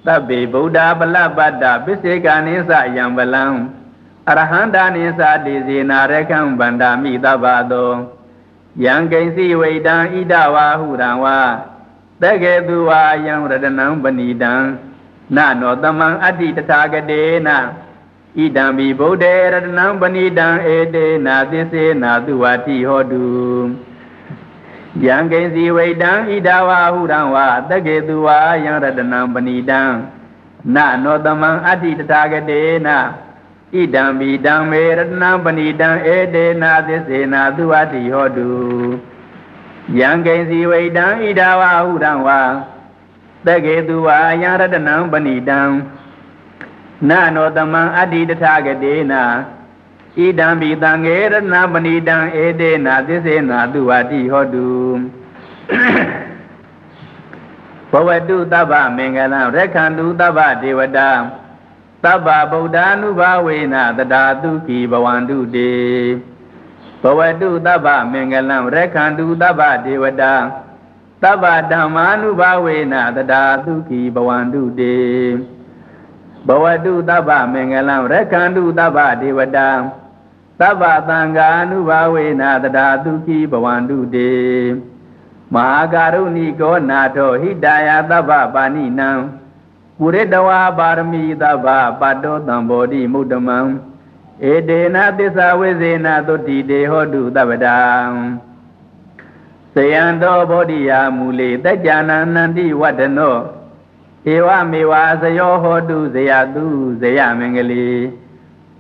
Speaker 1: သဗ္ဗေဗုဒ္ဓပလပတ္တပစ္စေကာနိသယံပလံအရဟန္တာနိသတိစေနာရခံဗန္ဒာမိသဗ္ဗသောယံကိဉ္စီဝိတံဣဒဝါဟုရံဝါတကေသူဝါယံရတနံပဏိတံနနောတမံအတ္တိတထာဂတေနဣဒံဘိဗုဒ္ဓေရတနံပဏိတံဧတေနာသစ္စေနာသူဝတိဟောတု ယံကိဉ္စီဝိတံဣဒဝါဟုရံဝါတကေသူဝါယံရတနံပဏိတံနနောတမံအတ္တိတထာဂတေနဣဒံဘိတံမေရတနံပဏိတံဧတေနာသစ္စေနာသူဝတိဟောတုယံကိဉ္စီဝိတံဣဒဝါဟုရံဝါတကေသူဝါယံရတနံပဏိတံနနောတမံအတ္တိတထာဂတေနာ ဣဒံဘိတံငေရဏပဏိတံဧတေနာသစ္စေနာသူဝတိဟောတုဘဝတုတဗ္ဗမင်္ဂလံရက္ခန္တုတဗ္ဗဒေဝတာသဗ္ဗဗုဒ္ဓ ानु ဘာဝေနတတာတုခိဘဝန္တုတေဘဝတုတဗ္ဗမင်္ဂလံရက္ခန္တုတဗ္ဗဒေဝတာသဗ္ဗဓမ္မာနုဘာဝေနတတာတုခိဘဝန္တုတေဘဝတုတဗ္ဗမင်္ဂလံရက္ခန္တုတဗ္ဗဒေဝတာ သဗ္ဗသံဃာနုဘာဝေနတတာတုခိဘဝန္တုတေမဟာကာရုဏိကောနာထောဟိတာယသဗ္ဗပါဏိနံပုရိတဝါပါရမီသဗ္ဗပတ္တောတံဘောဓိမုဒ္ဓမံဧတေနသစ္စာဝိဇေနသုတိတေဟောတုတပ္ပတံဇယံတောဘောဓိယာမူလေတัจ jana နန္တိဝတ္တနောဧဧဝမေဝဇယောဟောတုဇယတုဇယမင်္ဂลี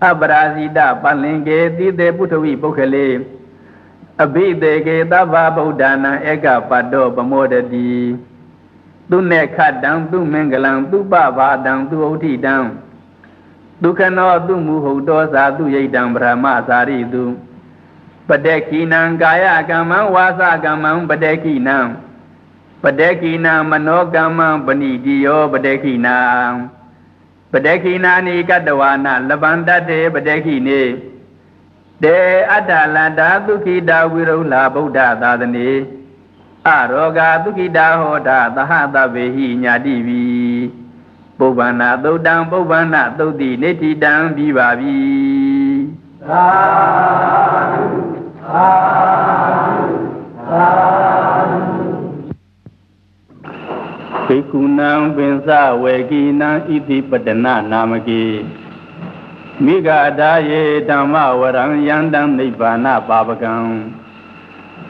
Speaker 1: အပရာဇိတပလင်ကေတိတေပုထဝိပုခလေအဘိတေကေသဗ္ဗဗုဒ္ဓနာဧကပတ်တောပမောတတိသူနေခတံသူမင်္ဂလံသူပဘာတံသူဥဋ္ဌိတံဒုက္ခနောသူမူဟုတ်တောသာသူယိတံဗြဟ္မသာရိတုပတေကိနံကာယကမ္မံဝါစကမ္မံပတေကိနံပတေကိနံမနောကမ္မံပဏိတိယောပတေကိနံ ပတေကိနာနိကတဝါနလဗန္တတေပတေကိနေတေအတ္တလန္တာဒုက္ခိတာဝိရုလာဗုဒ္ဓသာသနေအရောဂဒုက္ခိတာဟောတာသဟတဗေဟိညာတိဝီပုဗ္ဗန္နာသုတ်တံပုဗ္ဗန္နာသုတ်တိနေတိတံပြီးပါပြီသာဓုသာဓုသာဓု ဘေကုဏံပင်စဝေကိနံဣတိပတနာနာမကေမိဂဒါယေဓမ္မဝရံယန္တံနိဗ္ဗာနပါပကံ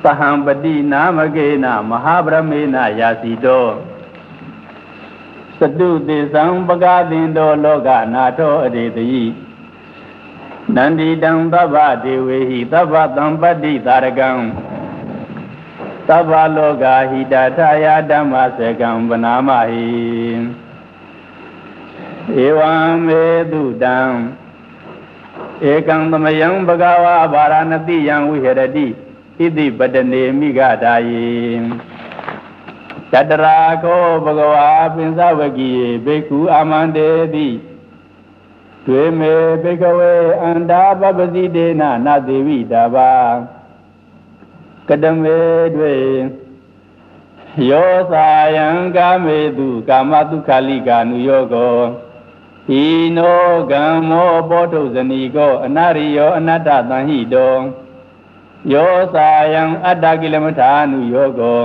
Speaker 1: သဟံပတိနာမကေနမဟာဗရမေနယာစီတောစတုတိသံပကာတင်တောလောကနာထောအရေတိနန္ဒီတံသဗ္ဗဒေဝေဟိသဗ္ဗတံပတ္တိသာရကံ သဗ္ဗလောကဟိတထာယဓမ္မစကံဗနာမဟိဧဝံမေတုတံဧကံသမယံဘဂဝါဗာရဏတိယံဝိဟရတိဣတိပတနေမိဂဒါယေတတရာခောဘဂဝါပင်စဝကိယေဘေကုအာမန္တေတိတွေမေဘေကဝေအန္တာပပစီတေနနာသေဝိတာဘာ ကတမေတွေယောစာယံကာမေတုကာမတုခလိကာနုယောကောဤနောကမ္မောပောထုဇနီကောအနရိယောအနတ္တသံဟိတောယောစာယံအတ္တကိလမထာနုယောကော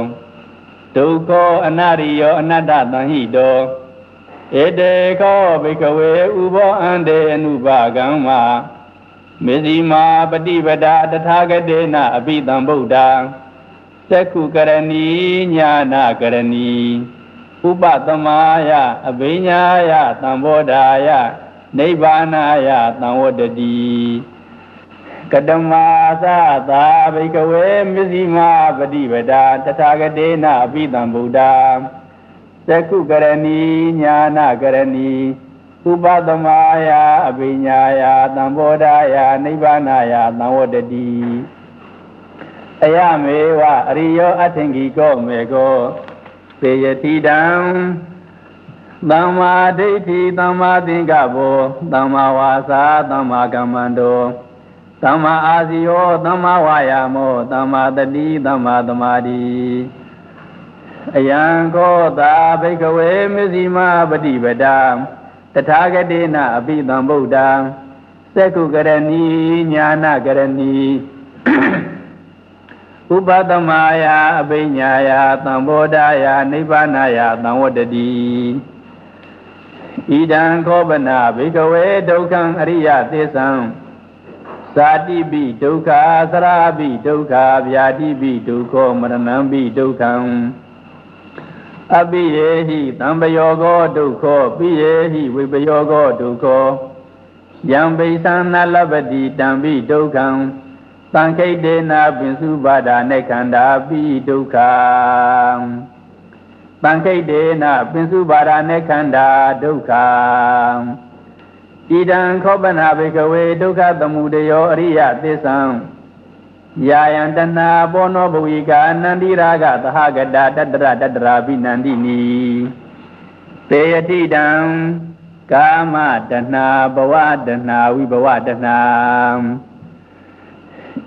Speaker 1: ဒုက္ခောအနရိယောအနတ္တသံဟိတောဧတေခောဘိကဝေဥဘောအန္တေအနုပါကံမ မေဇိမာပฏิပဒာတထာဂတေနအပိတံဗုဒ္ဓံသက္ခုကရဏီညာနာကရဏီဥပသမာယအဘိညာယသံဘောဓာယနိဗ္ဗာနာယသံဝတ္တတိကတမသာသာဘိကဝေမစ္စည်းမာပฏิပဒာတထာဂတေနအပိတံဗုဒ္ဓံသက္ခုကရဏီညာနာကရဏီ ဥပသမာယအဘိညာယသံဘောဓာယနိဗ္ဗာနာယသံဝတ္တတိအယမေဝအရိယောအထင်ကြီးကောမေကောပေယတိတံသမ္မာဒိဋ္ဌိသမ္မာသင်္ကပ္ပောသမ္မာဝါစာသမ္မာကမ္မန္တောသမ္မာအာဇီယောသမ္မာဝါယာမောသမ္မာတတိသမ္မာသမာဓိအယံကောတာဘိကဝေမဇ္ဈိမပฏิပဒာ တထာဂတေနအပိသံဗုဒ္ဓံသက္ကုကရဏီညာနာကရဏီဥပဒမယအပိညာယသံဘောဓာယနိဗ္ဗာနာယသံဝတ္တတိဣဒံခောပနာဘိကဝေဒုက္ခံအရိယသစ္ဆံဇာတိပိဒုက္ခသရာပိဒုက္ခဗျာတိပိဒုက္ခမရဏံပိဒုက္ခံ အပိယေဟိသံပယောဂောဒုက္ခောပိယေဟိဝိပယောဂောဒုက္ခောယံပိသံနလပတိတံပိဒုက္ခံသံခိတေနာပင်စုပါဒာနေခန္ဓာပိဒုက္ခသံခိတေနာပင်စုပါဒာနေခန္ဓာဒုက္ခဣဒံခောပနာဘေကဝေဒုက္ခသမုဒယောအရိယသစ္ဆံ ယာယံတဏဘောနောဘဝိကာနန္တိရာဂသဟဂတာတတရတတရာပိနန္တိနီသေယတိတံကာမတဏဘဝတဏဝိဘဝတဏ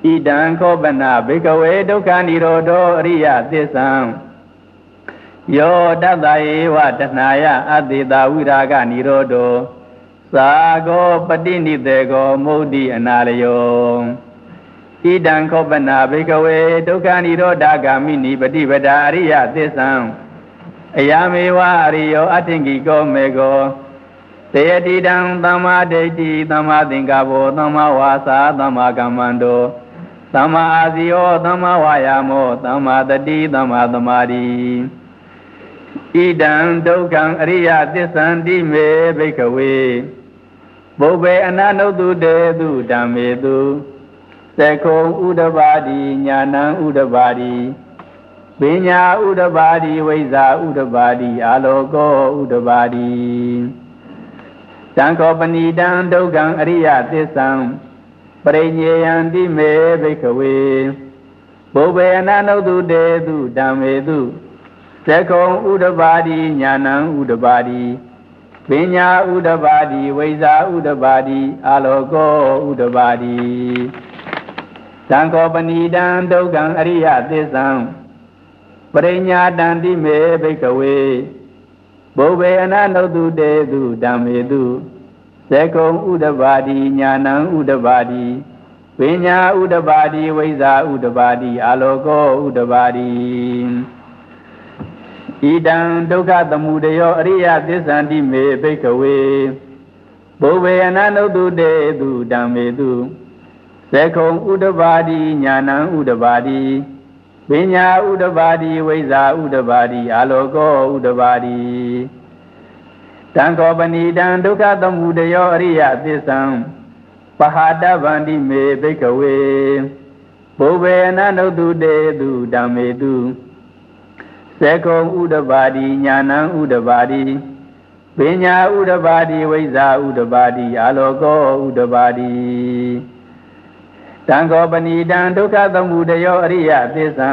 Speaker 1: ဣဒံခောပနာဘေကဝေဒုက္ခនិရောဓောအရိယသစ္ဆံယောတတယေဝတဏယအတေတာဝိရာဂនិရောဓောသာဂောပတိနိတေကောမုဒ္တိအနာလယော ဣဒံခောပနာဘေကဝေဒုက္ခនិရောဓဂ ामि နိပฏิပဒါအရိယသစ္ဆံအယမေဝအရိယောအထင်ကြီးကောမေကောတေယတိတံသမ္မာဒိဋ္ဌိသမ္မာသင်္ကပ္ပောသမ္မာဝါစာသမ္မာကမ္မန္တောသမ္မာအာဇီယောသမ္မာဝါယာမောသမ္မာတတိသမ္မာသမာဓိဣ ဣဒံဒုက္ခံအရိယသစ္ဆန္တိမေဘိကဝေဘုဗ္ဗေအနနုတုတေတုဓမ္မေတု သက္ခုံဥဒဘာတိညာဏံဥဒဘာတိပညာဥဒဘာတိဝိဇ္ဇာဥဒဘာတိအာလောကောဥဒဘာတိတံခောပဏိတံဒုက္ခံအရိယသစ္ဆံပရိညေယံတိမေဘိကဝေဘုဗ္ဗေအနနုတုတေတုဓမ္မေတုသက္ကုံဥဒပါတိညာဏံဥဒပါတိပညာဥဒပါတိဝိဇာဥဒပါတိအာလောကောဥဒပါတိ သံဃောပဏိတံဒုက္ခံအရိယသစ္ဆံပရိညာတံတိမေဘိကဝေဘုဗ္ဗေအနနုတုတေတုဓမ္မေတုသက္ကုံဥဒပါတိညာဏံဥဒပါတိပညာဥဒပါတိဝိဇာဥဒပါတိအာလောကောဥဒပါတိဣဒံဒုက္ခသမုဒယောအရိယသစ္ဆန္တိမေဘိကဝေဘုဗေအနနုတုတေတုဓမ္မေတု သက္ခုံဥဒပါတိညာဏံဥဒပါတိပညာဥဒပါတိဝိဇာဥဒပါတိအာလောကောဥဒပါတိတံခောပဏိတံဒုက္ခသမုဒယောအရိယသစ္ဆံပဟာတဗန္တိမေဘိကဝေဘုဗေအနနုတုတေတုဓမ္မေတုစေကုံဥဒပါတိညာဏံဥဒပါတိပညာဥဒပါတိဝိဇာဥဒပါတိအာလောကောဥဒပါတိ တံခောပဏိတံဒုက္ခသမုဒယောအရိယသစ္ဆံ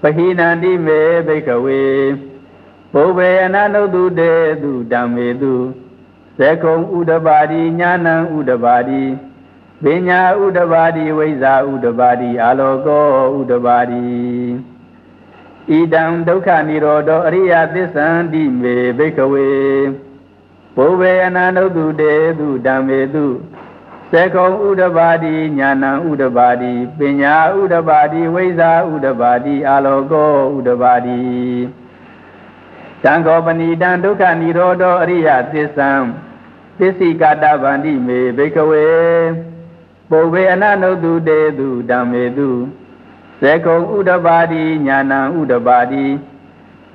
Speaker 1: ပဟိနန္တိမေဘိကဝေဘုဗေအနနုတုတေတုဓမ္မေတုစေကုံဥဒပါတိညာဏံဥဒပါတိပညာဥဒပါတိဝိဇာဥဒပါတိအာလောကောဥဒပါတိဣဒံဒုက္ခនិရောဓအရိယသစ္ဆန္တိမေဘိကဝေဘုဗေအနန္တုတုတေတုဓမ္မေတု သေကုံဥဒပါတိညာဏံဥဒပါတိပညာဥဒပါတိဝိဇာဥဒပါတိအာလောကောဥဒပါတိတံခောပဏိတံဒုက္ခនិရောဓအရိယသစ္ဆံသစ္စိကာတဗန္တိမေဘိကဝေပုဗ္ဗေအနနုတုတေတုဓမ္မေတုသေကုံဥဒပါတိညာဏံဥဒပါတိ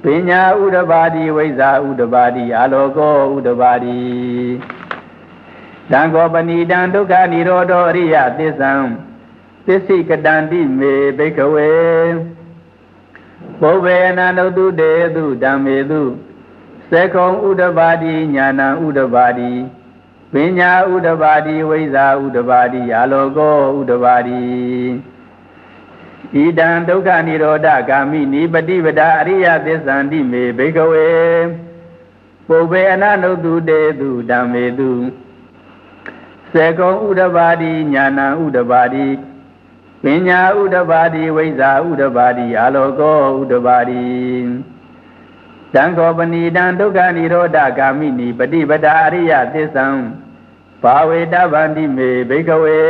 Speaker 1: ပညာဥဒပါတိဝိဇာဥဒပါတိအာလောကောဥဒပါတိ တံခောပဏိတံဒုက္ခនិရောဓအရိယသစ္ဆံသစ္စိကတံတိမေဘိကဝေပုဗ္ဗေအနန္တုတုတေတုဓမ္မေတုသေကုံဥဒပါတိညာဏံဥဒပါတိပညာဥဒပါတိဝိဇာဥဒပါတိအာလောကောဥဒပါတိဣဒံဒုက္ခនិရောဓဂာမိနိပฏิပဒအရိယသစ္ဆန္တိမေဘိကဝေပုဗ္ဗေအနနုတုတေတုဓမ္မေတု စေကုံဥဒပါတိညာဏံဥဒပါတိပညာဥဒပါတိဝိဇာဥဒပါတိအာလောကောဥဒပါတိတံခောပဏိတံဒုက္ခនិရောဓဂာမိနိပฏิပဒအရိယသစ္ဆံဘာဝေတဗန္တိမေဘိကဝေ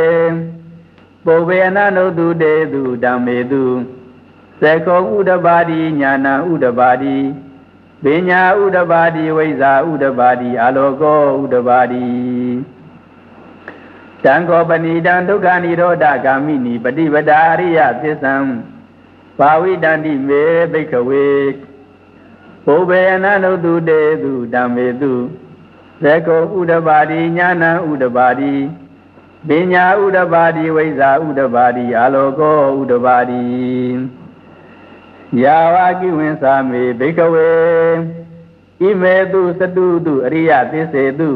Speaker 1: ပုဗ္ဗေအနနုတုတေတုဓမ္မေတုသေခောဥဒပါတိညာဏဥဒပါတိပညာဥဒပါတိဝိဇာဥဒပါတိအာလောကောဥဒပါတိ တံခောပဏိတံဒုက္ခនិရောဓဂာမိနိပฏิပဒာရိယသစ္ဆံဘာဝိတန္တိမေဘိခဝေပုဗ္ဗေအနနုတုတေတုဓမ္မေတုသေခောဥဒပါတိညာဏဥဒပါတိပညာဥဒပါတိဝိဇာဥဒပါတိအာလောကောဥဒပါတိယာဝကိဝင်းစာမေဘိကဝေဣမေတုသတုတုအရိယသစ္စေတု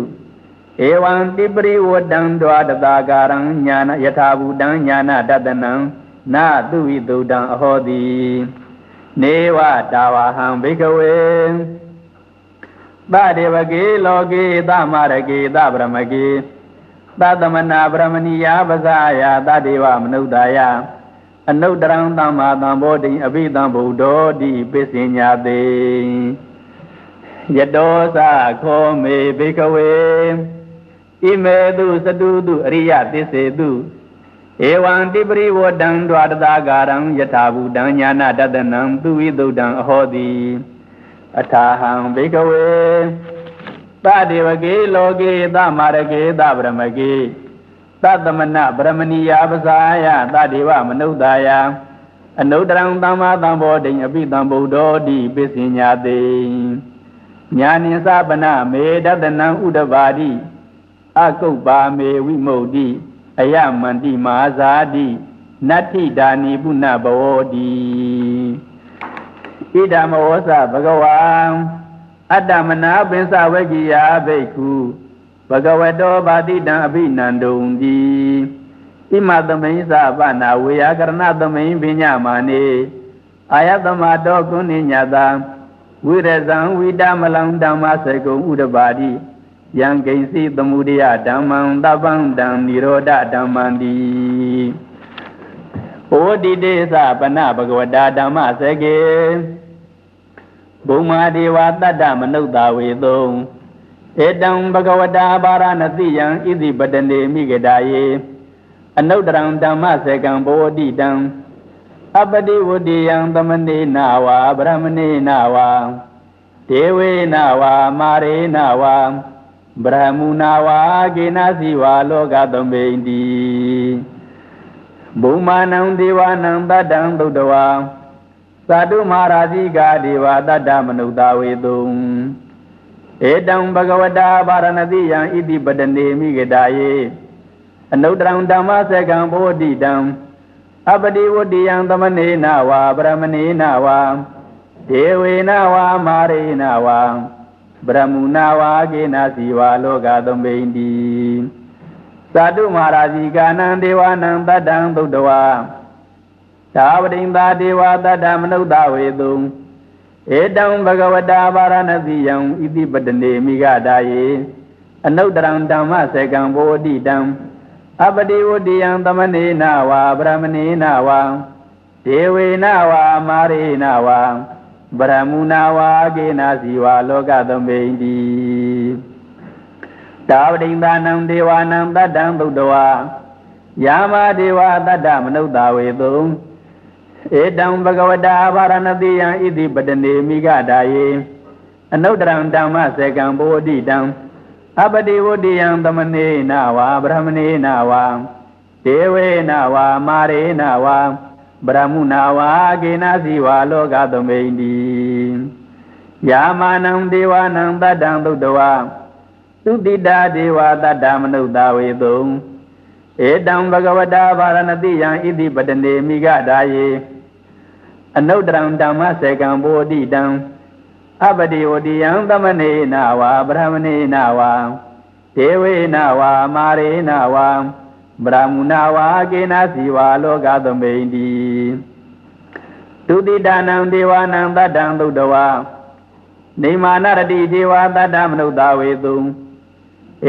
Speaker 1: ဧဝံတိပရိဝတံဒွာတတာကာရံညာနယထာဘူတံညာနတတနံနာသူဝိတုတံအဟောတိနေဝတာဝဟံဘိကဝေသတေဝကေလောကေသမရကေသဗရမကေသသမနာဗရမဏိယပဇာယသတေဝမနုဿာယအနုတရံသမ္မာသမ္ဗောတိအဘိဓမ္ဗုဒ္ဓောတိပစ္စညာတေယတောသခောမေဘိကဝေ ဣမေတုသတုတုအရိယသစ္စေတုဧဝံတိပရိဝတံဒွာတသာကာရံယထာဘူတံညာနာတတနံသူဝိတုတံအဟောတိအထာဟံဘိကဝေသတေဝကေလောကေသမာရကေသဗရမကေသတမနဗရမဏီယာပဇာယသတေဝမနုဿာယအနုတရံသမ္မာသမ္ဗောတိအပိသံဗုဒ္ဓောတိပစ္စညာတိညာနိသပနမေတတနံဥဒဘာတိ အကုပ္ပါမေဝိမု ക്തി အယမန္တိမဟာဇာတိနတ္ထိဒါနိပုဏ္ဏဘောတိဣဒမောသဘဂဝံအတ္တမနာပင်စဝဂိယဘိက္ခုဘဂဝတောဗာတိတံအဘိနန္တုံတိဣမသမိသဗနာဝေယကရဏသမိပညာမာနေအာယတမတောကုဏိညတာဝိရဇံဝိတမလံဓမ္မစကုံဥဒပါတိ ယံကိဉ္စီသမုဒယဓမ္မံတပ္ပံတံនិရောဓဓမ္မံတိဩတိတေသပနဘဂဝတာဓမ္မစကေဘုံမာဒေဝတတ္တမနုဿဝေသုံဧတံဘဂဝတာဘာရဏတိယံဣတိပတနေမိဂဒါယေအနုတ္တရံဓမ္မစကံဘောတိတံအပတိဝတိယံသမနေနာဝါဗရမနေနာဝါဒေဝေနာဝါမာရေနာဝါ ဗရမုနာဝါကေနစီဝါလောကသမိန်တိဘုံမာနံဒေဝနံတတ္တံသုတ္တဝါသာတုမဟာရာဇိကာဒေဝတတ္တမနုဿဝေတုံဧတံဘဂဝတာဗာရဏတိယံဣတိပတနေမိဂတာယေအနုတ္တရံဓမ္မစကံဘောဓိတံအပတိဝတ္တိယံသမနေနဝါပရမနေနဝါဒေဝေနဝါမာရေနဝါ ဗရမုနာဝါကေနစီဝါလောကသမိန်တိသာတုမဟာရာဇီကာနံဒေဝနံတတ္တံသုတ္တဝါသာဝတိန်သာဒေဝတတ္တမနုဿဝေတုံဧတံဘဂဝတာဗာရဏတိယံဣတိပတနေမိဂဒါယေအနုတ္တရံဓမ္မစကံဘောဓိတံအပတိဝတ္တိယံသမနေနဝါဗရမနေနဝါဒေဝေနဝါမာရေနဝါ ဗရမုနာဝါကေနာစီဝါလောကသမိန်တိတာဝတိန်သာနံဒေဝနံတတ္တံသုတ္တဝါယာမဒေဝတတ္တမနုဿဝေတုံဧတံဘဂဝတာဗာရဏတိယံဣတိပတနေမိဂဒါယေအနုတ္တရံဓမ္မစေကံဘောဓိတံအပတိဝတ္တိယံသမနေနဝါဗြဟ္မနေနဝါဒေဝေနဝါမာရေနဝါ ဗရမုနာဝါကေနစီဝါလောကသမိန်တိယာမာနံဒေဝနံတတ္တံသုတ္တဝါသုတိတာဒေဝတတ္တမနုဿဝေတုံဧတံဘဂဝတာဗာရဏတိယံဣတိပတနေမိဂဒါယေအနုတ္တရံဓမ္မစေကံဘောဓိတံအပတိဝတိယံသမနေနဝါဗြဟ္မနေနဝါဒေဝေနဝါမာရေနဝါ ဗြဟ္မဏဝါကေနစီဝါလောကသမိန်တိတုတိတာနံဒေဝနံတတ္တံသုတ္တဝါနေမာနရတိဒေဝတတ္တမနုဿဝေတု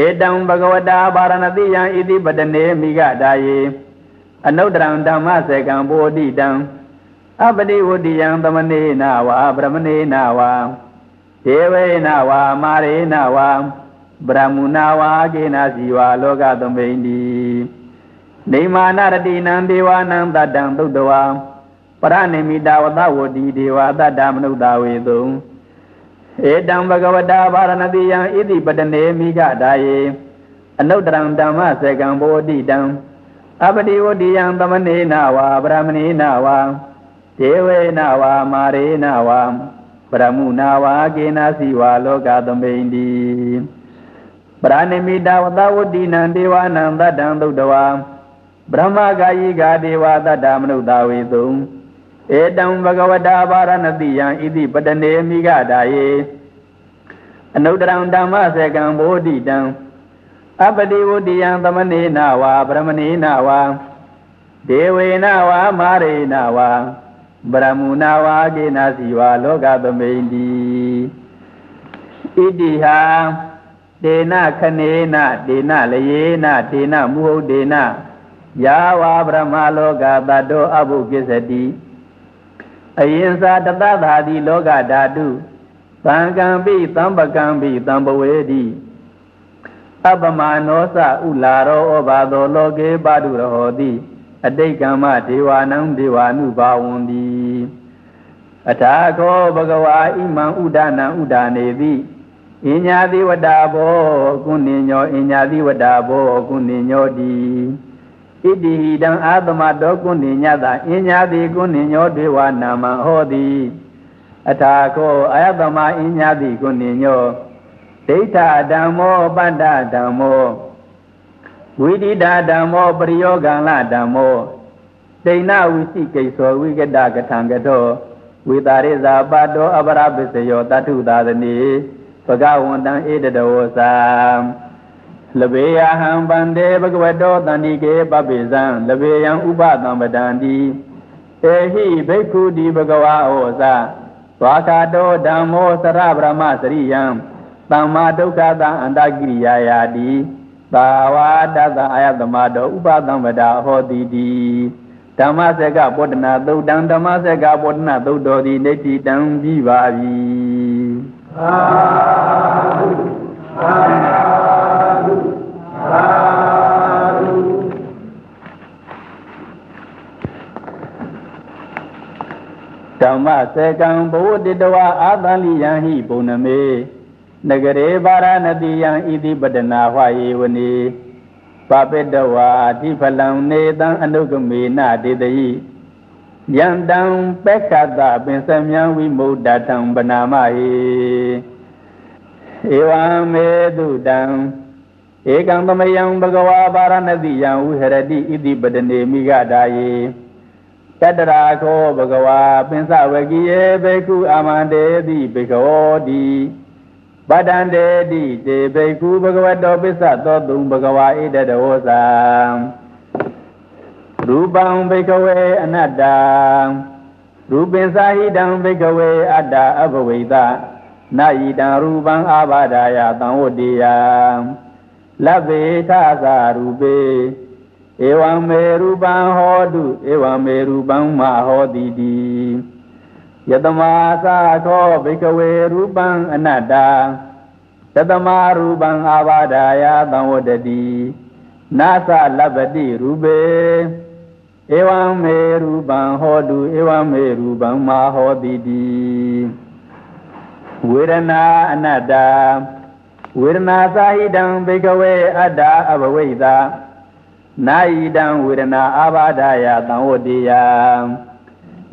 Speaker 1: ဧတံဘဂဝတာဗာရဏတိယံဣတိပတနေမိဂဒါယေအနုတ္တရံဓမ္မစေကံဘောဓိတံအပတိဝတ္တိယံသမနေနဝါဗြဟ္မနေနဝါဒေဝေနဝါမာရေနဝါဗြဟ္မဏဝါကေနစီဝါလောကသမိန်တိ နေမာနရတိနံဒေဝနံတတံသုတ္တဝါပရဏိမိတာဝတဝတိဒေဝတတ္တမနုဿဝေတုံဧတံဘဂဝတာဗာရဏတိယံဣတိပတနေမိဂဒါယေအနုတ္တရံဓမ္မစေကံဘောဓိတံအပတိဝတိယံသမနေနဝါဗြဟ္မနေနဝါဒေဝေနဝါမာရေနဝါပရမုနာဝါကေနာစီဝါလောကသမိန်တိပရဏိမိတာဝတဝတိနံဒေဝနံတတံသုတ္တဝါ ဗြဟ္မကာယိကာဒေဝတတ္တမနုဿဝေတုံဧတံဘဂဝတာဗာရဏတိယံဣတိပတနေမိဂဒါယေအနုတ္တရံဓမ္မစေကံဘောဓိတံအပတိဝတ္တိယံသမနေနဝါဗြဟ္မနေနဝါဒေဝေနဝါမာရေနဝါဗရမုနာဝါကေနာစီဝါလောကသမိန်တိဣတိဟာဒေနခနေနဒေနလယေနဒေနမုဟုတ်ဒေန ယာဝါဗြဟ္မာလောကတတောအဘုကိစ္စတိအယင်စာတတသာတိလောကဓာတုသံကံပိသံပကံပိသံပဝေတိအပမနောသဥလာရောဩဘာသောလောကေပါတုရဟောတိအတိတ်ကမ္မဒေဝနံဒေဝ ानु ဘာဝန္တိအထာခောဘဂဝါဣမံဥဒနံဥဒါနေတိအင်ညာတိဝတ္တာဘောကုဏ္ဏညောအင်ညာတိဝတ္တာဘောကုဏ္ဏညောတိ ဣတိဟိတံအာသမတောကုဏိညတာအင်ညာတိကုဏိညောဒေဝနာမဟောတိအထာခောအာယသမအင်ညာတိကုဏိညောဒိဋ္ဌဓမ္မောပတ္တဓမ္မောဝိတိတာဓမ္မောပရိယောဂံလဓမ္မောဒိဏဝိသိကိသောဝိကတကထံကတောဝေတာရိဇာပတောအပရပစ္စယောတထုသာသနေဘဂဝန္တံဧတတဝသံ လဘေယဟံဗန္တေဘဂဝတောတန္တိကေပပိဇံလဘေယံဥပသံပဒံတိတေဟိဘိက္ခုတိဘဂဝါဩဇာသွားခတောဓမ္မောစရဗြဟ္မစရိယံသမ္မာဒုက္ခတံအန္တကိရိယာယာတိသာဝတတအာယတမတောဥပသံပဒဟောတိတိဓမ္မစကပောဒနာသုတ်တံဓမ္မစကပောဒနာသုတ်တော်သည်နေတိတံပြီးပါပြီသာသာ ဓမ္မစကံဘဝတတဝအာသလိယံဟိပုံနမေနဂရေပါရဏတိယံဣတိပတနာဟွာယေဝနေပပိတဝါအတိဖလံနေတံအနုကမေနတေတိယံတံပက္ခတပင်စမြံဝိမုဒ္ဒတံပနာမဟိ ဧဝံမေတုတံဧကံသမယံဘဂဝါပါရဏတိယံဝိဟရတိဣတိပတနေမိဂဒါယေတတရာခောဘဂဝါပင်စဝကိယေဘေကုအာမန္တေတိဘေကဝောတိပတံတေတိတေဘေကုဘဂဝတောပစ္စသောတုံဘဂဝါဣတတဝောသံရူပံဘေကဝေအနတ္တရူပင်စာဟိတံဘေကဝေအတ္တအဘဝိတ နာယိတံရူပံအာဘာဒာယသံဝတ္တိယလဗ္ဗေထသာရူပေဧဝံမေရူပံဟောတုဧဝံမေရူပံမဟောတိတိယတမသာခောဘိကဝေရူပံအနတ္တတတမရူပံအာဘာဒာယသံဝတ္တိနာသလဗ္ဗတိရူပေဧဝံမေရူပံဟောတုဧဝံမေရူပံမဟောတိတိ ဝေဒနာအနတ္တဝေဒနာသာဟိတံဘိကဝေအတ္တအဘဝိတာနာယိတံဝေဒနာအာဘာဒယသံဝတ္တိယ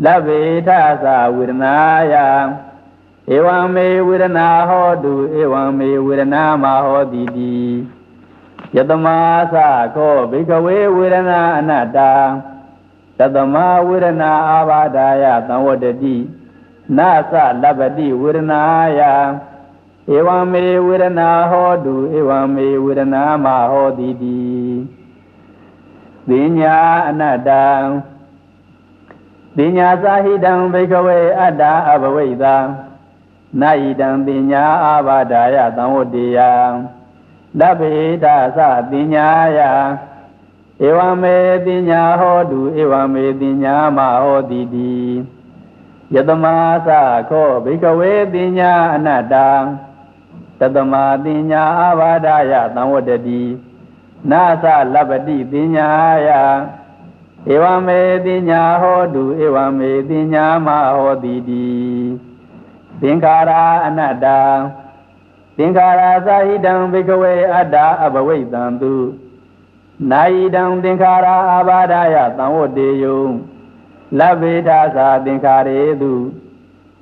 Speaker 1: လဗ္ဗေထသဝေဒနာယဧဝံမေဝေဒနာဟောတုဧဝံမေဝေဒနာမဟောတိတိယတမသခောဘိကဝေဝေဒနာအနတ္တတတမဝေဒနာအာဘာဒယသံဝတ္တိ နာသလဗ္ဗတိဝေဒနာယဧဝံမေဝေဒနာဟောတုဧဝံမေဝေဒနာမဟောတိတိပညာအနတ္တပညာသာဟိတံဘိကဝေအတ္တအဘဝိတံနာယိတံပညာအာဘာဒာယသံဝတ္တိယလဗ္ဗေတသပညာယဧဝမေပညာဟောတုဧဝမေပညာမဟောတိတိ ယတမသခောဘိကဝေပညာအနတ္တတတမပညာအာဘာဒာယသံဝတ္တိနာသလပတိပညာယဧဝမေပညာဟောတုဧဝမေပညာမဟောတိတိသင်္ခါရအနတ္တသင်္ခါရသာဟိတံဘိကဝေအတ္တအဘဝိတံတုနာယိတံသင်္ခါရအာဘာဒယသံဝတ္တေယု လဗ္ဗေဒသာသင်္ခါရေတု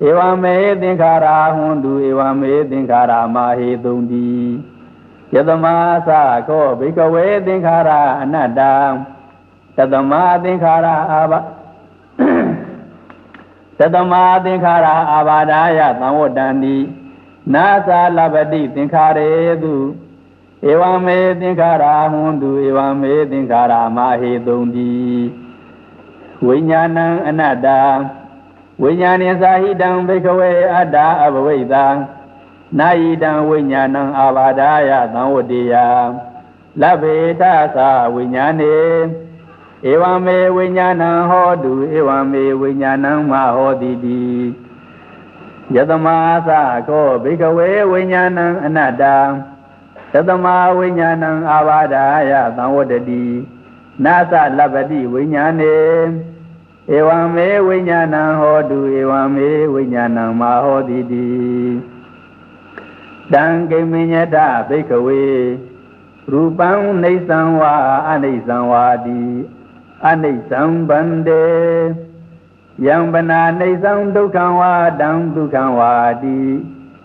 Speaker 1: ဧဝမေသင်္ခါရဟွန်တုဧဝမေသင်္ခါရမဟေတုံတိယတမသခောဘိကဝေသင်္ခါရအနတ္တတတမသင်္ခါရအာဘတတမသင်္ခါရအာဘာဒာယသံဝတ္တန္တိနာသာလပတိသင်္ခါရေတုဧဝမေသင်္ခါရဟွန်တုဧဝမေသင်္ခါရမဟေတုံတိ ဝိညာဏံအနတ္တဝိညာဏေသာဟိတံဘိကဝေအတ္တအဘဝိတံနာယိတံဝိညာဏံအာဘာဒာယသံဝတ္တိယလဗ္ဗေတသဝိညာဏေဧဝံမေဝိညာဏံဟောတုဧဝံမေဝိညာဏံမဟောတိတိယတမသခောဘိကဝေဝိညာဏံအနတ္တသတမဝိညာဏံအာဘာဒာယသံဝတ္တိနာသလပတိဝိညာဏေ ဧဝံမေဝိညာဏံဟောတုဧဝံမေဝိညာဏံမဟောတိတိတံကိမညတဘိကဝေရူပံနေသံဝါအနိစ္စံဝါတိအနိစ္စံဗန္တေယံပနာနေသံဒုက္ခံဝါတံဒုက္ခံဝါတိ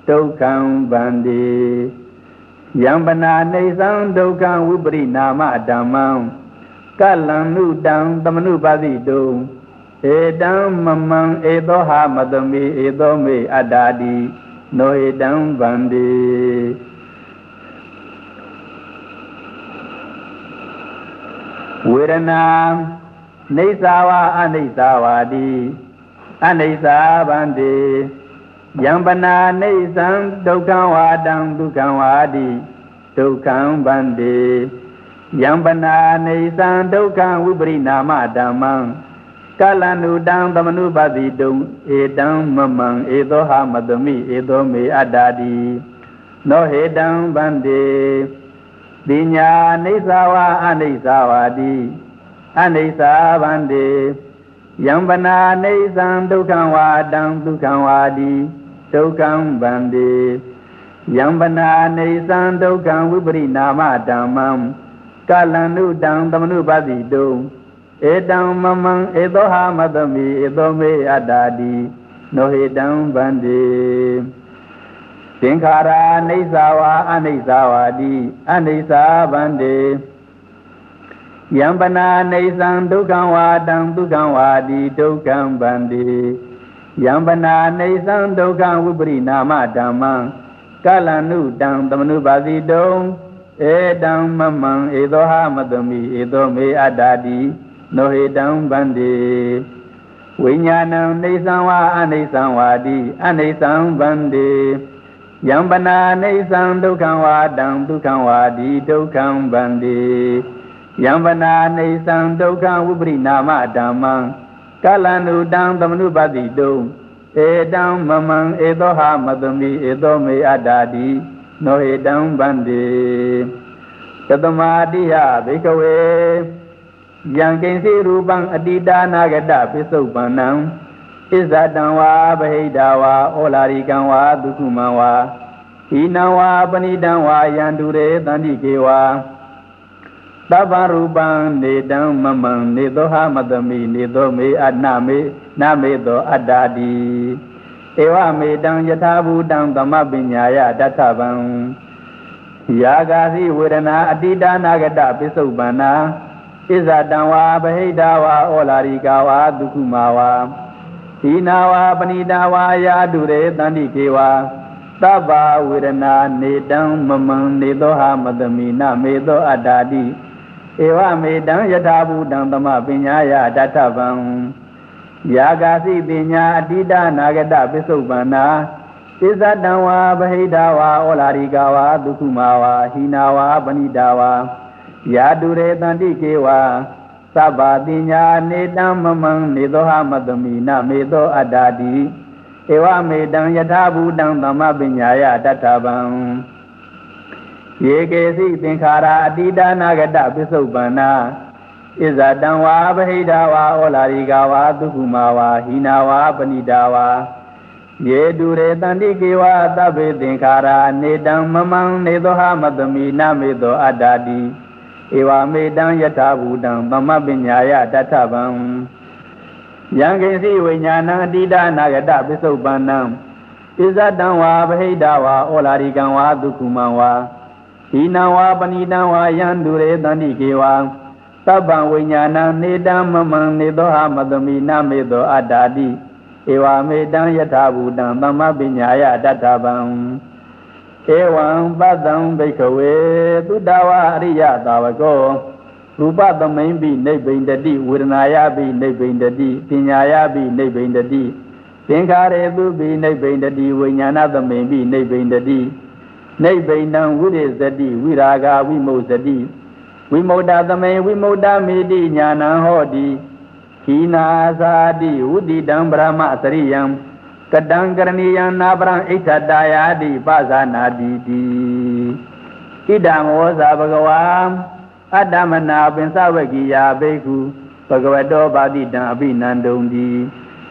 Speaker 1: ဒုက္ခံဗန္တေယံပနာနေသံဒုက္ခံဝိပရိနာမဓမ္မံကလံနုတံသမနုပါတိတု ဧတံမမံဧသောဟာမတမိဧသောမေအတ္တာတိနောဧတံဗန္တိဝေဒနာနေသာဝအနိစ္စဝါတိအနိစ္စဗန္တိယံပနာနေသံဒုက္ခံဝါတံဒုက္ခံဝါတိဒုက္ခံဗန္တိယံပနာနေသံဒုက္ခံဝိပရိနာမဓမ္မံ ကလန္တုတံသမနုပတိတုံဧတံမမံဧသောဟာမတမိဧသောမေအတ္တာတိနောဟေတံဗန္တိပညာအိဋ္ဌဝါအနိစ္စဝါတိအနိစ္စဗန္တိယံပနာအိဋ္ဌံဒုက္ခံဝါတံဒုက္ခံဝါတိဒုက္ခံဗန္တိယံပနာအိဋ္ဌံဒုက္ခံဝိပရိနာမဓမ္မံကလန္နုတံသမနုပတိတု ဧတံမမံဧသောဟာမတမိဧသောမေအတ္တာတိနောဟေတံဗန္တိသင်္ခါရအိဋ္ဌဝါအနိစ္စဝါတိအနိစ္စဗန္တိယံပနာအိဋ္ဌံဒုက္ခံဝါတံဒုက္ခံဝါတိဒုက္ခံဗန္တိယံပနာအိဋ္ဌံဒုက္ခံဝိပရိနာမဓမ္မံကလန္နုတံသမနုပါတိတုံဧတံမမံဧသောဟာမတမိဧသောမေအတ္တာတိ နောဟေတံဗန္တိဝိညာဏံနေသံဝါအနိသံဝါတိအနိသံဗန္တိယံပနာနေသံဒုက္ခံဝါတံဒုက္ခံဝါတိဒုက္ခံဗန္တိယံပနာနေသံဒုက္ခံဝိပရိနာမဓမ္မံကလန္တုတံသမနုပတိတုံဧတံမမံဧသောဟာမတမိဧသောမေအတ္တာတိနောဟေတံဗန္တိကတမတိယဘိကဝေ ယံကိဉ္စီရူပံအတိတာနာဂတပိစုပန္နံဣဇတံဝါဗဟိတဝါဩလာရိကံဝါဒုက္ခမံဝါဣနံဝါပဏိတံဝါယန္တုရေတန္တိကေဝါသဗ္ဗရူပံနေတံမမံနေသောဟာမတမိနေသောမေအနမေနမေသောအတ္တာတိဧဝမေတံယထာဘူတံသမပညာယတထဗံယာဂာစီဝေဒနာအတိတာနာဂတပိစုပန္နာ ဣဇတံဝါဗဟိတဝါဩလာရိကဝါဒုက္ခမဝါသီနာဝါပဏိတာဝါယာတုရေတန္တိကေဝါသဗ္ဗဝေဒနာနေတံမမံနေသောဟာမတမိနမေသောအတ္တာတိဧဝမေတံယထာဘူတံသမပညာယတထဗံယာဂာစီပညာအတိတနာဂတပိစုပန္နာဣဇတံဝါဗဟိတဝါဩလာရိကဝါဒုက္ခမဝါဟိနာဝါပဏိတာဝါ ယာတုရေတန္တိကေဝါသဗ္ဗတိညာနေတံမမံနေသောဟမတမိနမေသောအတ္တာတိဧဝမေတံယထာဘူတံသမပညာယတထဗံယေကေစီသင်္ခါရအတိဒါနာဂတပစ္စုပ္ပန္နာဣဇတံဝါဗဟိတဝါဩလာရိကဝါသုခုမာဝါဟိနာဝါပဏိတာဝါယေတုရေတန္တိကေဝသဗ္ဗေသင်္ခါရနေတံမမံနေသောဟမတမိနမေသောအတ္တာတိ ဧဝမေတံယထာဘူတံသမပညာယတထဗံယံကိစီဝိညာဏအတိဒနာဂတပစ္စုပ္ပန္နံဣဇတံဝါဗဟိတဝါဩလာရိကံဝါဒုက္ခမံဝါဟိနံဝါပဏိတံဝါယံဒုရေတန္တိကေဝါသဗ္ဗံဝိညာဏနေတံမမံနေသောဟာမတမိနမေသောအတ္တာတိဧဝမေတံယထာဘူတံသမပညာယတထဗံ ဧဝံပတ္တံဘိခဝေသုတဝအရိယသာဝကောရူပသမိန်ပိနိဗ္ဗိန္တတိဝေဒနာယပိနိဗ္ဗိန္တတိပညာယပိနိဗ္ဗိန္တတိသင်္ခါရေသူပိနိဗ္ဗိန္တတိဝိညာဏသမိန်ပိနိဗ္ဗိန္တတိနိဗ္ဗိန္တံဝိရိဇတိဝိရာဂဝိမုဇတိဝိမု ക്ത သမိန်ဝိမု ക്ത မေတိညာဏံဟောတိခိနာသာတိဝုတိတံဗြဟ္မစရိယံက တံကရဏီယံနာပရံဣဋ္ဌတာယာတိပဇာနာတိတိဣဒံဝောဇာဘဂဝါအတ္တမနာပင်စဝကိယာဘိက္ခုဘဂဝတောပါတိတံအပိနန္တုံတိ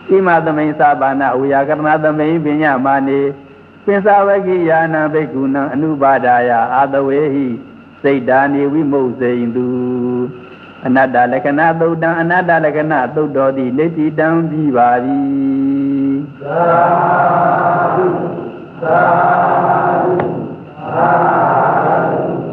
Speaker 1: ဣမသမိန်သဘာနာဝေယကရဏသမိန်ပညာမာနေပင်စဝကိယာနံဘိက္ခုနံအနုပါဒာယအာတဝေဟိသစိတ်ဓာနေဝိမုတ်စိန်သူအနတ္တလက္ခဏာသုတ်တံအနတ္တလက္ခဏာသုတ်တော်သည်လက်တိတံပြီးပါ ሳሉ ሳሉ ሳሉ